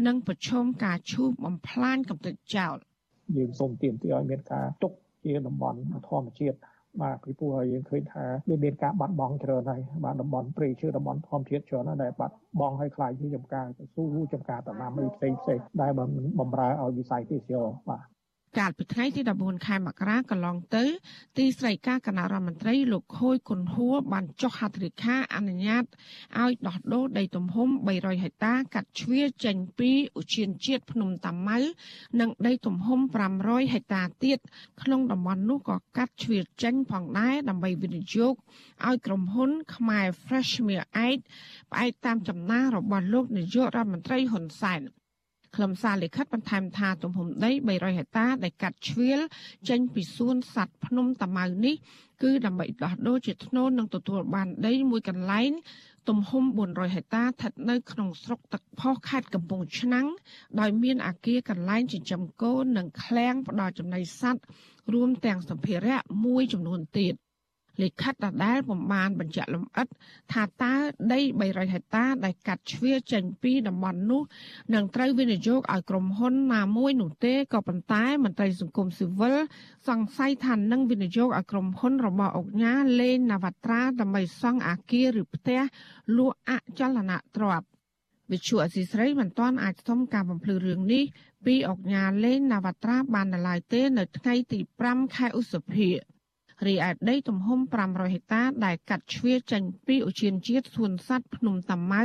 នឹងប្រឈមការឈូសបំផ្លាញកំទេចចោលយើងសូមទាមទារឲ្យមានការទុកជាតំបន់ធម្មជាតិបាទពីព្រោះយើងឃើញថាវាមានការបាត់បង់ច្រើនហើយបាទតំបន់ព្រៃឈើតំបន់ធម្មជាតិច្រើនដែលបាត់បង់ឲ្យខ្លាយជាចំការស៊ូចំការតំណាំអីផ្សេងផ្សេងដែលបំរើឲ្យវិស័យទេសចរបាទ កាលពីថ្ងៃទី14ខែមករាកន្លងទៅ ទីស្តីការគណៈរដ្ឋមន្ត្រីលោកខូចគុណហួរបានចុះហត្ថលេខាអនុញ្ញាតឲ្យដោះដូរដីទំហំ300ហិកតា កាត់ជ្រៀលចេញពីឧទ្យានជាតិភ្នំតាម៉ៅនិងដីទំហំ500ហិកតាទៀតក្នុងតំបន់នោះក៏កាត់ជ្រៀលចេញផងដែរដើម្បីវិនិយោគឲ្យក្រុមហ៊ុនខ្មែរ Freshmere 8ផ្អែកតាមចំណាស់របស់លោកនាយករដ្ឋមន្ត្រីហ៊ុនសែន ខ្លឹមសារលិខិតបន្ថែមថាទំហំដី300ហិកតាដែលកាត់ជ្រៀលចេញពីសួនសត្វភ្នំតាម៉ៅនេះគឺដើម្បីដោះដូរជាធ្នូនឹងទទួលបានដីមួយកន្លែងទំហំ400ហិកតាស្ថិតនៅក្នុងស្រុកទឹកផុសខេត្តកំពង់ឆ្នាំងដោយមានអាគារកន្លែងចិញ្ចឹមគោនិងឃ្លាំងផ្ដល់ចំណីសត្វរួមទាំងសម្ភារៈមួយចំនួនទៀត លិខិតដដែលពំបានបញ្ជាក់លម្អិត ថាតើដី300ហិកតាដែលកាត់ជ្រៀចេញពីតំបន់នោះនឹងត្រូវវិនិយោគឲ្យក្រុមហ៊ុនណាមួយនោះទេក៏ប៉ុន្តែមន្ត្រីសង្គមស៊ីវិលសង្ស័យថានឹងវិនិយោគឲ្យក្រុមហ៊ុនរបស់អង្គការលេងនវត្រាដើម្បីសង់អគារឬផ្ទះលក់អចលនទ្រព្យវិទ្យុអសីស្រីមិនទាន់អាចសុំការបំភ្លឺរឿងនេះពីអង្គការលេងនវត្រាបាននៅឡើយទេ នៅថ្ងៃទី5ខែឧសភា រីឯដីទំហំ500ហិកតាដែលកាត់ជ្រៀចេញពីឧទ្យានជាតិសួនសត្វភ្នំតាម៉ៅ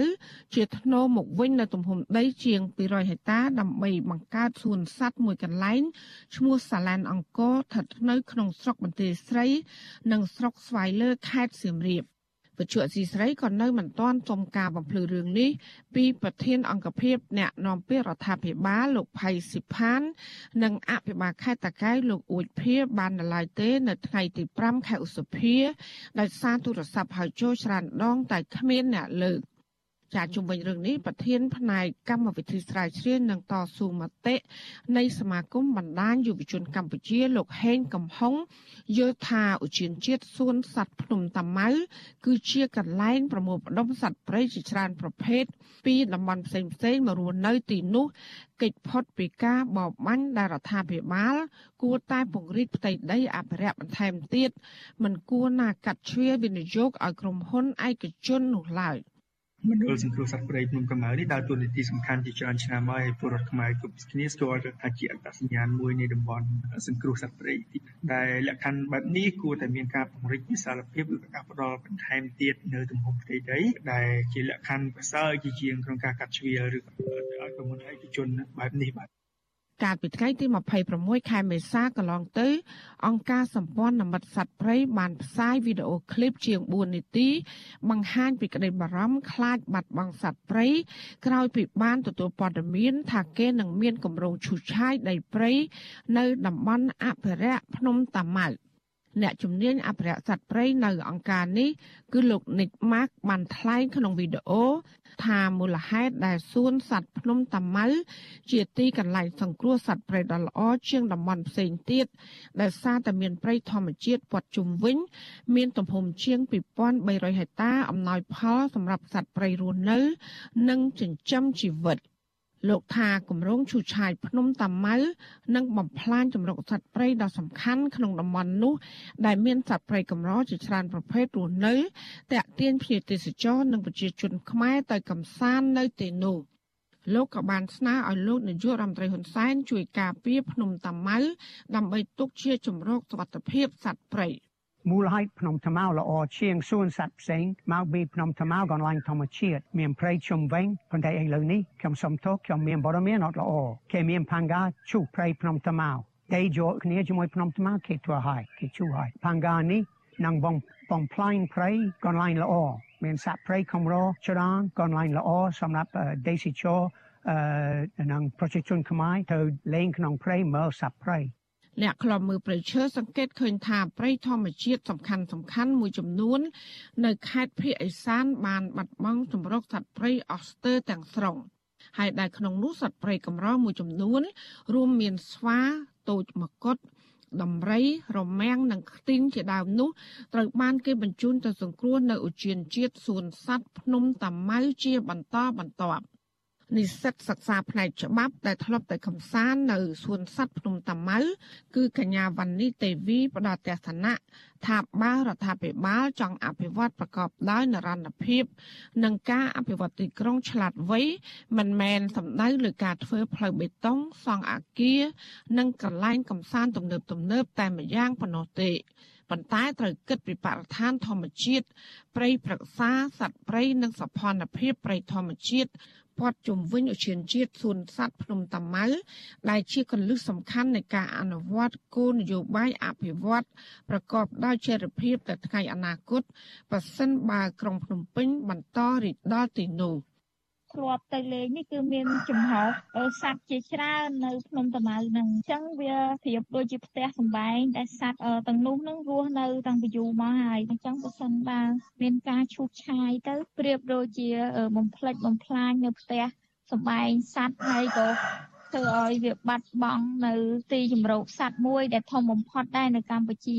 ជាថ្នូរមកវិញនៅទំហំដីជាង200ហិកតាដើម្បីបង្កើតសួនសត្វមួយកន្លែងឈ្មោះសាឡានអង្គរស្ថិតនៅក្នុងស្រុកបន្ទាយស្រី និងស្រុកស្វាយលើខេត្តសៀមរាប វិទ្យុអសីស្រីក៏នៅមិនទាន់សុំការបំភ្លឺរឿងនេះពីប្រធានអង្គភិបអ្នកនាំពាក្យរដ្ឋាភិបាលលោកផៃស៊ីផាន និងអភិបាលខេត្តតាកែវលោកអួចភៀបាននៅឡើយទេ នៅថ្ងៃទី5ខែឧសភាដោយសារទូរស័ព្ទហៅចូលច្រើនដងតែគ្មានអ្នកលើក ចាជំវិញរឿងនេះប្រធានផ្នែកកម្មវិធីស្រាវជ្រាវនិងតស៊ូមតិនៃសមាគមបណ្ដាញយុវជនកម្ពុជាលោកហេងកំហុងយល់ថាឧទ្យានជាតិសួនសត្វភ្នំតាម៉ៅគឺជាកន្លែងប្រមូលផ្ដុំសត្វព្រៃជាច្រើនប្រភេទពីតំបន់ផ្សេងផ្សេងមករស់នៅទីនោះកិច្ចផុតពីការបរបាញ់ដែលរដ្ឋាភិបាល គួរតែពង្រីកផ្ទៃដីអភិរក្សបន្ថែមទៀតមិនគួរណាកាត់ជ្រឿវិនិយោគឲ្យក្រុមហ៊ុនឯកជននោះឡើយ។ មណ្ឌលសង្គ្រោះសត្វព្រៃភ្នំកម្ៅនេះដើរតួនាទីសំខាន់ជាច្រើនឆ្នាំហើយពលរដ្ឋខ្មែរគ្រប់គ្នាស្គាល់ថាជាអត្តសញ្ញាណមួយនៃតំបន់សង្គ្រោះសត្វព្រៃដែលលក្ខខណ្ឌបែបនេះគួរតែមានការពង្រីកវិសាលភាពឬការផ្ដល់បន្ថែមទៀតនៅទំហំផ្ទៃដីដែលជាលក្ខខណ្ឌប្រសើរជាជាងក្នុងការកាត់ជ្រៀលឬក៏ឲ្យក្រុមហ៊ុនឯកជនបែបនេះបាទ កាលពីថ្ងៃទី26ខែមេសាកន្លងទៅ អង្គការសម្ព័ន្ធនិមិត្តសត្វព្រៃបានផ្សាយវីដេអូឃ្លីបជាង4នាទី បង្ហាញពីក្តីបារម្ភខ្លាចបាត់បង់សត្វព្រៃក្រោយពីបានទទួលព័ត៌មាន ថាគេនឹងមានគម្រោងឈូសឆាយដីព្រៃនៅតំបន់អភិរក្សភ្នំតាម៉ៅអ្នកជំនាញអភិរក្សសត្វព្រៃនៅអង្គការនេះគឺលោក Nick Mark បានថ្លែងក្នុងវីដេអូ ថាមូលហេតុដែលសួនសត្វភ្នំតាម៉ៅជាទីកន្លែងសង្គ្រោះសត្វព្រៃដ៏ល្អជាងតំបន់ផ្សេងទៀតដែលសារតែមានព្រៃធម្មជាតិព័ទ្ធជុំវិញ មានទំហំជាង2300ហិកតាអំណោយផលសម្រាប់សត្វព្រៃរស់នៅ និងចិញ្ចឹមជីវិត។ លោកថាគម្រោងឈូសឆាយភ្នំតាម៉ៅនឹងបំផ្លាញចម្រុកសត្វព្រៃដ៏សំខាន់ក្នុងតំបន់នោះ ដែលមានសត្វព្រៃកម្រជាច្រើនប្រភេទរស់នៅតាក់ទាញភ្ញៀវទេសចរនិងប្រជាជនខ្មែរទៅកំសាន្តនៅទីនោះលោកក៏បានស្នើឲ្យលោកនាយករដ្ឋមន្ត្រីហ៊ុនសែនជួយការពារភ្នំតាម៉ៅដើម្បីទុកជាជំរកសុវត្ថិភាពសត្វព្រៃ។ មូលហេតុភ្នំថ្មល្អជាងសួនសត្វផ្សេងមកពីភ្នំថ្មកន្លែងធម្មជាតិមានព្រៃជុំវិញប៉ុន្តែឥឡូវនេះខ្ញុំសុំទោសខ្ញុំមានបរិមានអត់ល្អគេមានផង្កាជុះព្រៃភ្នំថ្មតែយកគ្នាជាមួយភ្នំថ្មគេធ្វើឲ្យគេជុះឲ្យផង្កានេះនឹងបងបងផ្លាញព្រៃកន្លែងល្អមានសត្វព្រៃខំរច្រើនកន្លែងល្អសម្រាប់ទេសចរអឺនឹងប្រជាជនខ្មែរទៅលេងក្នុងព្រៃមើលសត្វព្រៃ អ្នកខ្លំមើលព្រៃឈើសង្កេតឃើញថាព្រៃធម្មជាតិសំខាន់សំខាន់មួយចំនួន នៅខេត្តភៀកឦសាន បានបាត់បង់ជំរកសត្វព្រៃអស់ស្ទើរទាំងស្រុងហើយដែលក្នុងនោះសត្វព្រៃកម្រមួយចំនួន រួមមានស្វាតូចមកុដដំរីរមាំងនិងខ្ទីងជាដើមនោះត្រូវបានគេបញ្ជូនទៅសង្គ្រោះនៅឧទ្យានជាតិសួនសត្វភ្នំតាម៉ៅជាបន្តបន្ទាប់ និស្សិតសិក្សាផ្នែកច្បាប់ដែលធ្លាប់តែកំសាន្តនៅសួនសត្វភ្នំតាម៉ៅគឺកញ្ញាវណ្ណីទេវីផ្ដល់ទស្សនៈថាបើរដ្ឋាភិបាលចង់អភិវឌ្ឍប្រកបដោយនរណភាព និងការអភិវឌ្ឍទីក្រុងឆ្លាតវៃមិនមែនសំដៅលើការធ្វើផ្លូវបេតុងសង់អគារនិងកន្លែងកំសាន្តទំនើបទំនើបតែម្យ៉ាងប៉ុណ្ណោះទេប៉ុន្តែត្រូវគិតពីបរិស្ថានធម្មជាតិព្រៃព្រឹក្សាសត្វព្រៃនិងសភនភាពព្រៃធម្មជាតិ ព័ទ្ធជុំវិញឧទ្យានជាតិសួនសត្វភ្នំតាម៉ៅដែលជាកលឹះសំខាន់នៃការអនុវត្តគោលនយោបាយអភិវឌ្ឍប្រកបដោយចីរភាពទៅថ្ងៃអនាគតប្រសិនបើក្រុងភ្នំពេញបន្តរីកដល់ទីនោះ។ ធ្លាប់ទៅលេងនេះគឺមានចំហសัตว์ជាច្រើននៅភ្នំតាម៉ៅហ្នឹងអញ្ចឹងវាប្រៀបដូចជាផ្ទះសម្បែងដែលសัตว์ទាំងនោះហ្នឹងរស់នៅតាំងពីយូរមកហើយអញ្ចឹងបើសិនបើមានការឈូសឆាយទៅប្រៀបដូចជាបំផ្លិចបំផ្លាញនៅផ្ទះសម្បែងសัตว์ហើយក៏ធ្វើឲ្យវាបាត់បង់នៅទីជម្រកសัตว์មួយដែលធំបំផុតដែរនៅកម្ពុជា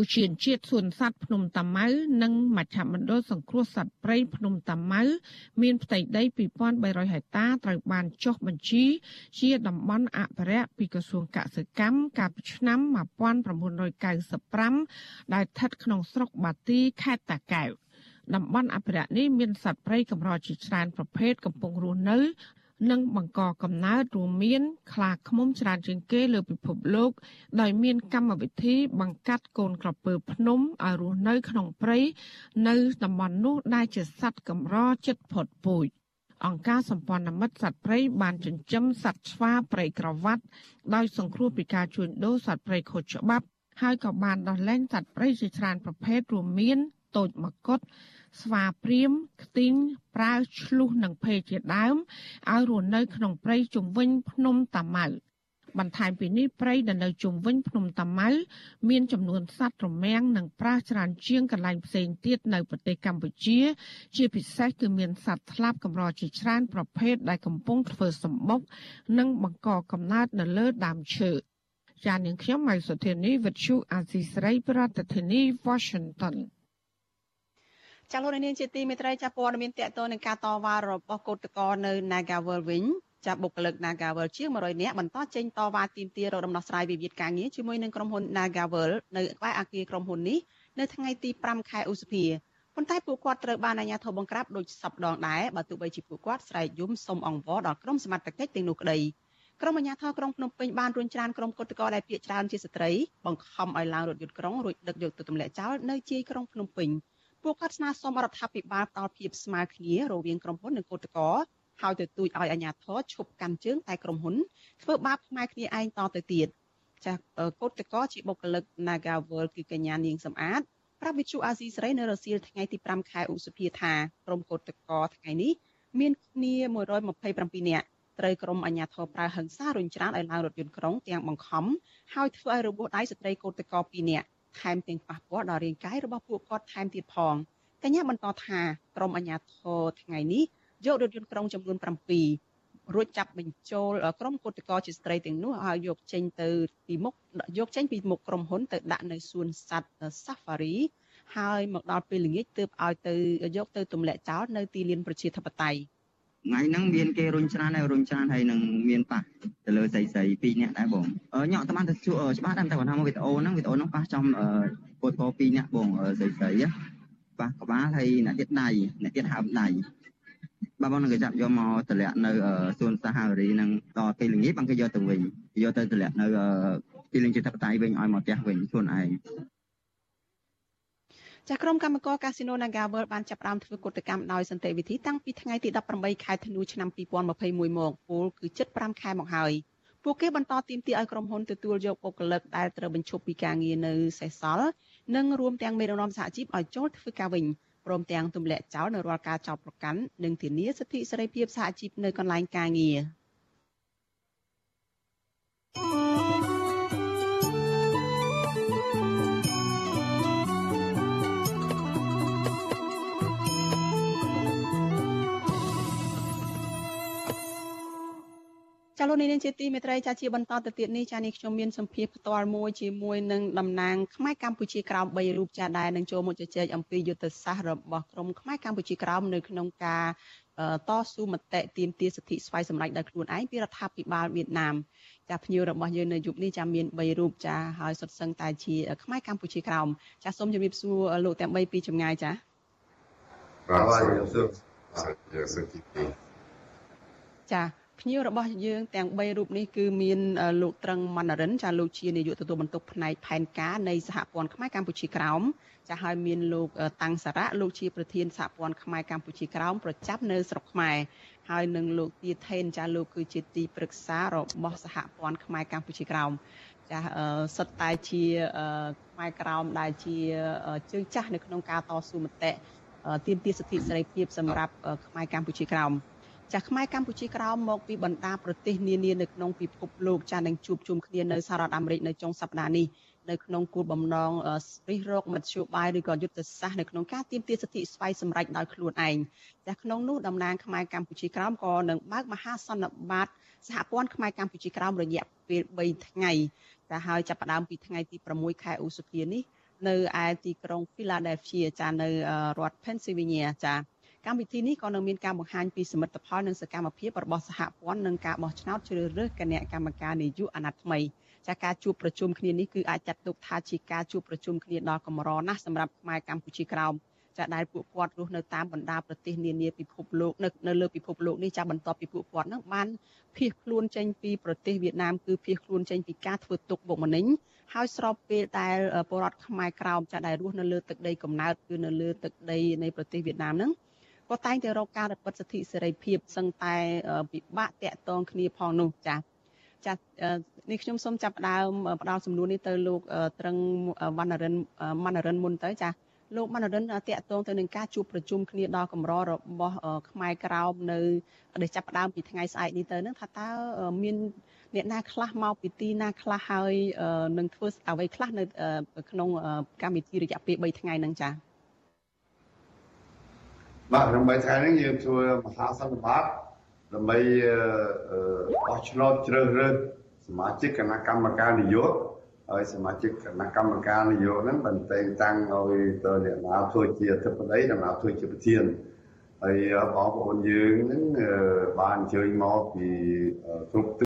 ឧទ្យានជាតិសួនសត្វភ្នំតាម៉ៅនិងមជ្ឈមណ្ឌលសង្គ្រោះសត្វព្រៃភ្នំតាម៉ៅមានផ្ទៃដី2300ហិកតាត្រូវបានចុះបញ្ជីជាតំបន់អភិរក្សពីក្រសួងកសិកម្មកាលពីឆ្នាំ1995ដែលស្ថិតក្នុងស្រុកបាទីខេត្តតាកែវតំបន់អភិរក្សនេះមានសត្វព្រៃកម្រជាច្រើនប្រភេទកំពុងរស់នៅ និងបង្កកំណើតរួមមានខ្លាឃ្មុំច្រើនជាងគេលើពិភពលោក ដោយមានកម្មវិធីបង្កាត់កូនក្រពើភ្នំឲ្យរស់នៅក្នុងព្រៃនៅតំបន់នោះដែលជាសត្វកម្រចិត្តផុតពូជអង្គការសម្ព័ន្ធមិត្តសត្វព្រៃបានចិញ្ចឹមសត្វស្វាព្រៃក្រវ៉ាត់ដោយសង្គ្រោះពីការជួញដូរសត្វព្រៃខុសច្បាប់ហើយក៏បានដោះលែងសត្វព្រៃជាច្រើនប្រភេទរួមមាន តូចមកុដស្វាព្រាមខ្ទីងប្រើឆ្លុះនិងភេជាដើមឲ្យរស់នៅក្នុងព្រៃជុំវិញភ្នំតាម៉ៅបន្ថែមពីនេះព្រៃដែលនៅជុំវិញភ្នំតាម៉ៅមានចំនួនសត្វរមាំងនិងប្រាសច្រើនជាងកន្លែងផ្សេងទៀតនៅប្រទេសកម្ពុជា ជាពិសេសគឺមានសត្វស្លាបកម្រជាច្រើនប្រភេទដែលកំពុងធ្វើសម្បុកនិងបង្កកំណើតនៅលើដើមឈើចាននាងខ្ញុំម៉ៃសុធានីវិទ្យុអាស៊ីស្រីប្រធានាធិបតី Washington ចាលោកនាងជាទីមេត្រីចាព័ត៌មានតកតនឹងការតវ៉ារបស់កោតក្រនៅ Nagawal វិញចាបុគ្គលិក Nagawal ជាង100នាក់បន្តចេញតវ៉ាទាមទាររកដំណោះស្រាយវិវាទការងារជាមួយនឹងក្រុមហ៊ុន Nagawal នៅក្បែរអគារក្រុមហ៊ុននេះនៅថ្ងៃទី5ខែឧសភាប៉ុន្តែពួកគាត់ត្រូវបានអាជ្ញាធរបង្ក្រាបដោយសពដងដែរបើទោះបីជាពួកគាត់ស្រែកយំសុំអង្វរដល់ក្រុមសមត្ថកិច្ចទាំងនោះក្តីក្រុមអាជ្ញាធរក្រុងភ្នំពេញបានរួញច្រានក្រុមគុតកោដែលភាកច្រើនជាស្ត្រីបង្ខំឲ្យឡើងរថយន្តក្រុងរួចដឹកយកទៅទម្លាក់ចោលនៅជាយក្រុងភ្នំពេញ ពួកគាត់ស្នើសុំរដ្ឋាភិបាលផ្ដល់ភាពស្មើគ្នារវាងក្រុមហ៊ុននិងគុតកោហើយទៅទូចឲ្យអាជ្ញាធរឈប់កាន់ជើងតែក្រុមហ៊ុនធ្វើបាបផ្នែកគ្នាឯងតទៅទៀតចាស់កោតកោជាបុគ្គលិក Nagawal គឺកញ្ញានាងសំអាតប្រាប់វិទ្យុអាស៊ីសេរីនៅរសៀលថ្ងៃទី5ខែឧសភាថាក្រុមកោតកោថ្ងៃនេះមានគ្នា127នាក់ត្រូវក្រុមអាជ្ញាធរប្រើហិង្សារុញច្រានឲ្យឡើងរថយន្តក្រុងទាំងបង្ខំហើយធ្វើឲ្យរបួសដៃស្ត្រីកោតកោ2នាក់ ថែមទាំងប៉ះពាល់ដល់រាងកាយរបស់ពួកគាត់ថែមទៀតផងកញ្ញាបន្តថាក្រុមអាជ្ញាធរថ្ងៃនេះយករថយន្តក្រុងចំនួន7រួចចាប់បញ្ចូលក្រុមគឧតកោជាស្ត្រីទាំងនោះឲ្យយកចេញទៅពីមុខយកចេញពីមុខក្រុមហ៊ុនទៅដាក់នៅសួនសត្វ Safari ហើយមកដល់ពេលល្ងាចទើបឲ្យទៅយកទៅទម្លាក់ចោលនៅទីលានប្រជាធិបតេយ្យថ្ងៃហ្នឹងមានគេរុញច្រានហើយរុញច្រានហើយនឹងមានប៉ះ ទៅលើស្រីស្រីពីរនាក់ដែរបងញ៉ក់តាមទៅច្បាស់ដែរតែគាត់ថាមកវីដេអូហ្នឹងវីដេអូហ្នឹងប៉ះចំពូតកោពីរនាក់បងស្រីស្រីប៉ះក្បាលហើយអ្នកទៀតដៃអ្នកទៀតហើមដៃបាទបងនឹងគេចាប់យកមកតម្លាក់នៅសួនសាហារីនឹងដល់ពេលល្ងាចបងគេយកទៅវិញយកទៅតម្លាក់នៅទីលានជាតិបតៃវិញឲ្យមកផ្ទះវិញខ្លួនឯង ចាក្រុមកម្មការកាស៊ីណូ Naga World បានចាប់ផ្ដើមធ្វើកតកម្មដោយសន្តិវិធីតាំងពីថ្ងៃទី18ខែធ្នូឆ្នាំ2021មកពលគឺជិត5ខែមកហើយពួកគេបន្តទាមទារឲ្យក្រុមហ៊ុនទទួលយកបុគ្គលិកដែលត្រូវបញ្ឈប់ពីការងារនៅសេសសល់និងរួមទាំងមេដឹកនាំសហជីពឲ្យចូលធ្វើការវិញព្រមទាំងទម្លាក់ចោលនៅរាល់ការចោទប្រកាន់និងធានាសិទ្ធិសេរីភាពសហជីពនៅកន្លែងការងារ ចាលោកនាងជាទីមេត្រីចាជាបន្តទៅទៀតនេះចានេះខ្ញុំមានសម្ភារផ្ទាល់មួយជាមួយនឹងតំណាងខ្មែរកម្ពុជាក្រោម3រូបចាដែលនឹងចូលមកជជែកអំពីយុទ្ធសាស្ត្ររបស់ក្រមខ្មែរកម្ពុជាក្រោមនៅក្នុងការតស៊ូមតិទាមទារសិទ្ធិស្វ័យសម្រេចដោយខ្លួនឯងពីរដ្ឋាភិបាលវៀតណាមចាភ្ញៀវរបស់យើងនៅយុគនេះចាមាន3រូបចាហើយសុទ្ធសឹងតែជាខ្មែរកម្ពុជាក្រោមចាសូមជម្រាបសួរលោកទាំង3ពីចម្ងាយចាបាទសូមសួរបាទសូមទីចា ភ្ញៀវរបស់យើងទាំង3រូបនេះគឺមានលោកត្រឹងមណ្ឌរិនចាលោកជានាយកទទួលបន្ទុកផ្នែកផែនការនៃសហព័ន្ធខ្មែរកម្ពុជាក្រោមចាហើយមានលោកតាំងសារៈលោកជាប្រធានសហព័ន្ធខ្មែរកម្ពុជាក្រោមប្រចាំនៅស្រុកខ្មែរហើយនឹងលោកទាថេនចាលោកគឺជាទីប្រឹក្សារបស់សហព័ន្ធខ្មែរកម្ពុជាក្រោមចាសិតតែជាខ្មែរក្រោមដែលជាជើងចាស់នៅក្នុងការតស៊ូមតិទាមទារសិទ្ធិសេរីភាពសម្រាប់ខ្មែរកម្ពុជាក្រោម ចាស់ខ្មែរកម្ពុជាក្រោមមកពីបណ្ដាប្រទេសនានានៅក្នុងពិភពលោកចាស់នឹងជួបជុំគ្នានៅសហរដ្ឋអាមេរិកនៅចុងសប្តាហ៍នេះនៅក្នុងគោលបំណងរិះរកមធ្យោបាយឬក៏យុទ្ធសាស្ត្រនៅក្នុងការទាមទារសិទ្ធិស្វ័យសម្រេចដោយខ្លួនឯងចាស់ក្នុងនោះតំណាងខ្មែរកម្ពុជាក្រោមក៏នឹងបើកមហាសន្និបាតសហព័ន្ធខ្មែរកម្ពុជាក្រោមរយៈពេល3ថ្ងៃតែហើយចាប់ផ្ដើមពីថ្ងៃទី6ខែឧសភានេះនៅឯទីក្រុង Philadelphia ចានៅរដ្ឋ Pennsylvania ចា កម្មវិធីនេះក៏នឹងមានការបង្ហាញពីសមិទ្ធផលនិងសកម្មភាពរបស់សហព័ន្ធនិងការបោះឆ្នោតជ្រើសរើសគណៈកម្មការនាយកអាណត្តិថ្មីចាការជួបប្រជុំគ្នានេះគឺអាចចាត់ទុកថាជាការជួបប្រជុំគ្នាដ៏កម្រណាស់សម្រាប់ខ្មែរកម្ពុជាក្រោមចាដែលពួកគាត់រស់នៅតាមបណ្ដាប្រទេសនានាពិភពលោកនៅនៅលើពិភពលោកនេះចាបន្ទាប់ពីពួកគាត់នឹងបានភៀសខ្លួនចេញពីប្រទេសវៀតណាមគឺភៀសខ្លួនចេញពីការធ្វើទុកបុកម្នេញហើយស្របពេលដែលពលរដ្ឋខ្មែរក្រោមចាដែលរស់នៅលើទឹកដីកំណើតគឺនៅលើទឹកដីនៃប្រទេសវៀតណាមហ្នឹង ក៏តែងតែរកការរឹតសិទ្ធិសេរីភាពសឹងតែពិបាកតាក់ទងគ្នាផងនោះចា៎ចានេះខ្ញុំសូមចាប់ផ្ដើមផ្ដល់សំណួរនេះទៅលោកត្រឹងវណ្ណរិនមណ្ណរិនមុនទៅចាលោកមនរិនតាក់ទងទៅនឹងការជួបប្រជុំគ្នាដល់កម្ររបស់ខ្មែរក្រោមនៅដែលចាប់ផ្ដើមពីថ្ងៃស្អែកនេះទៅនឹងថាតើមានអ្នកណាខ្លះមកពីទីណាខ្លះហើយនឹងធ្វើអ្វីខ្លះនៅក្នុងកម្មវិធីរយៈពេល3ថ្ងៃហ្នឹងចា៎ បាទក្នុង3ថ្ងៃហ្នឹងយើងធ្វើមហាសន្និបាតដើម្បីបោះឆ្នោតជ្រើសរើសសមាជិកគណៈកម្មការនយោបាយហើយសមាជិកគណៈកម្មការនយោបាយហ្នឹងបានតែងតាំងឲ្យទៅអ្នកណាធ្វើជាអធិបតីអ្នកណាធ្វើជាប្រធានហើយបងប្អូនយើងហ្នឹងបានអញ្ជើញមកពីគ្រប់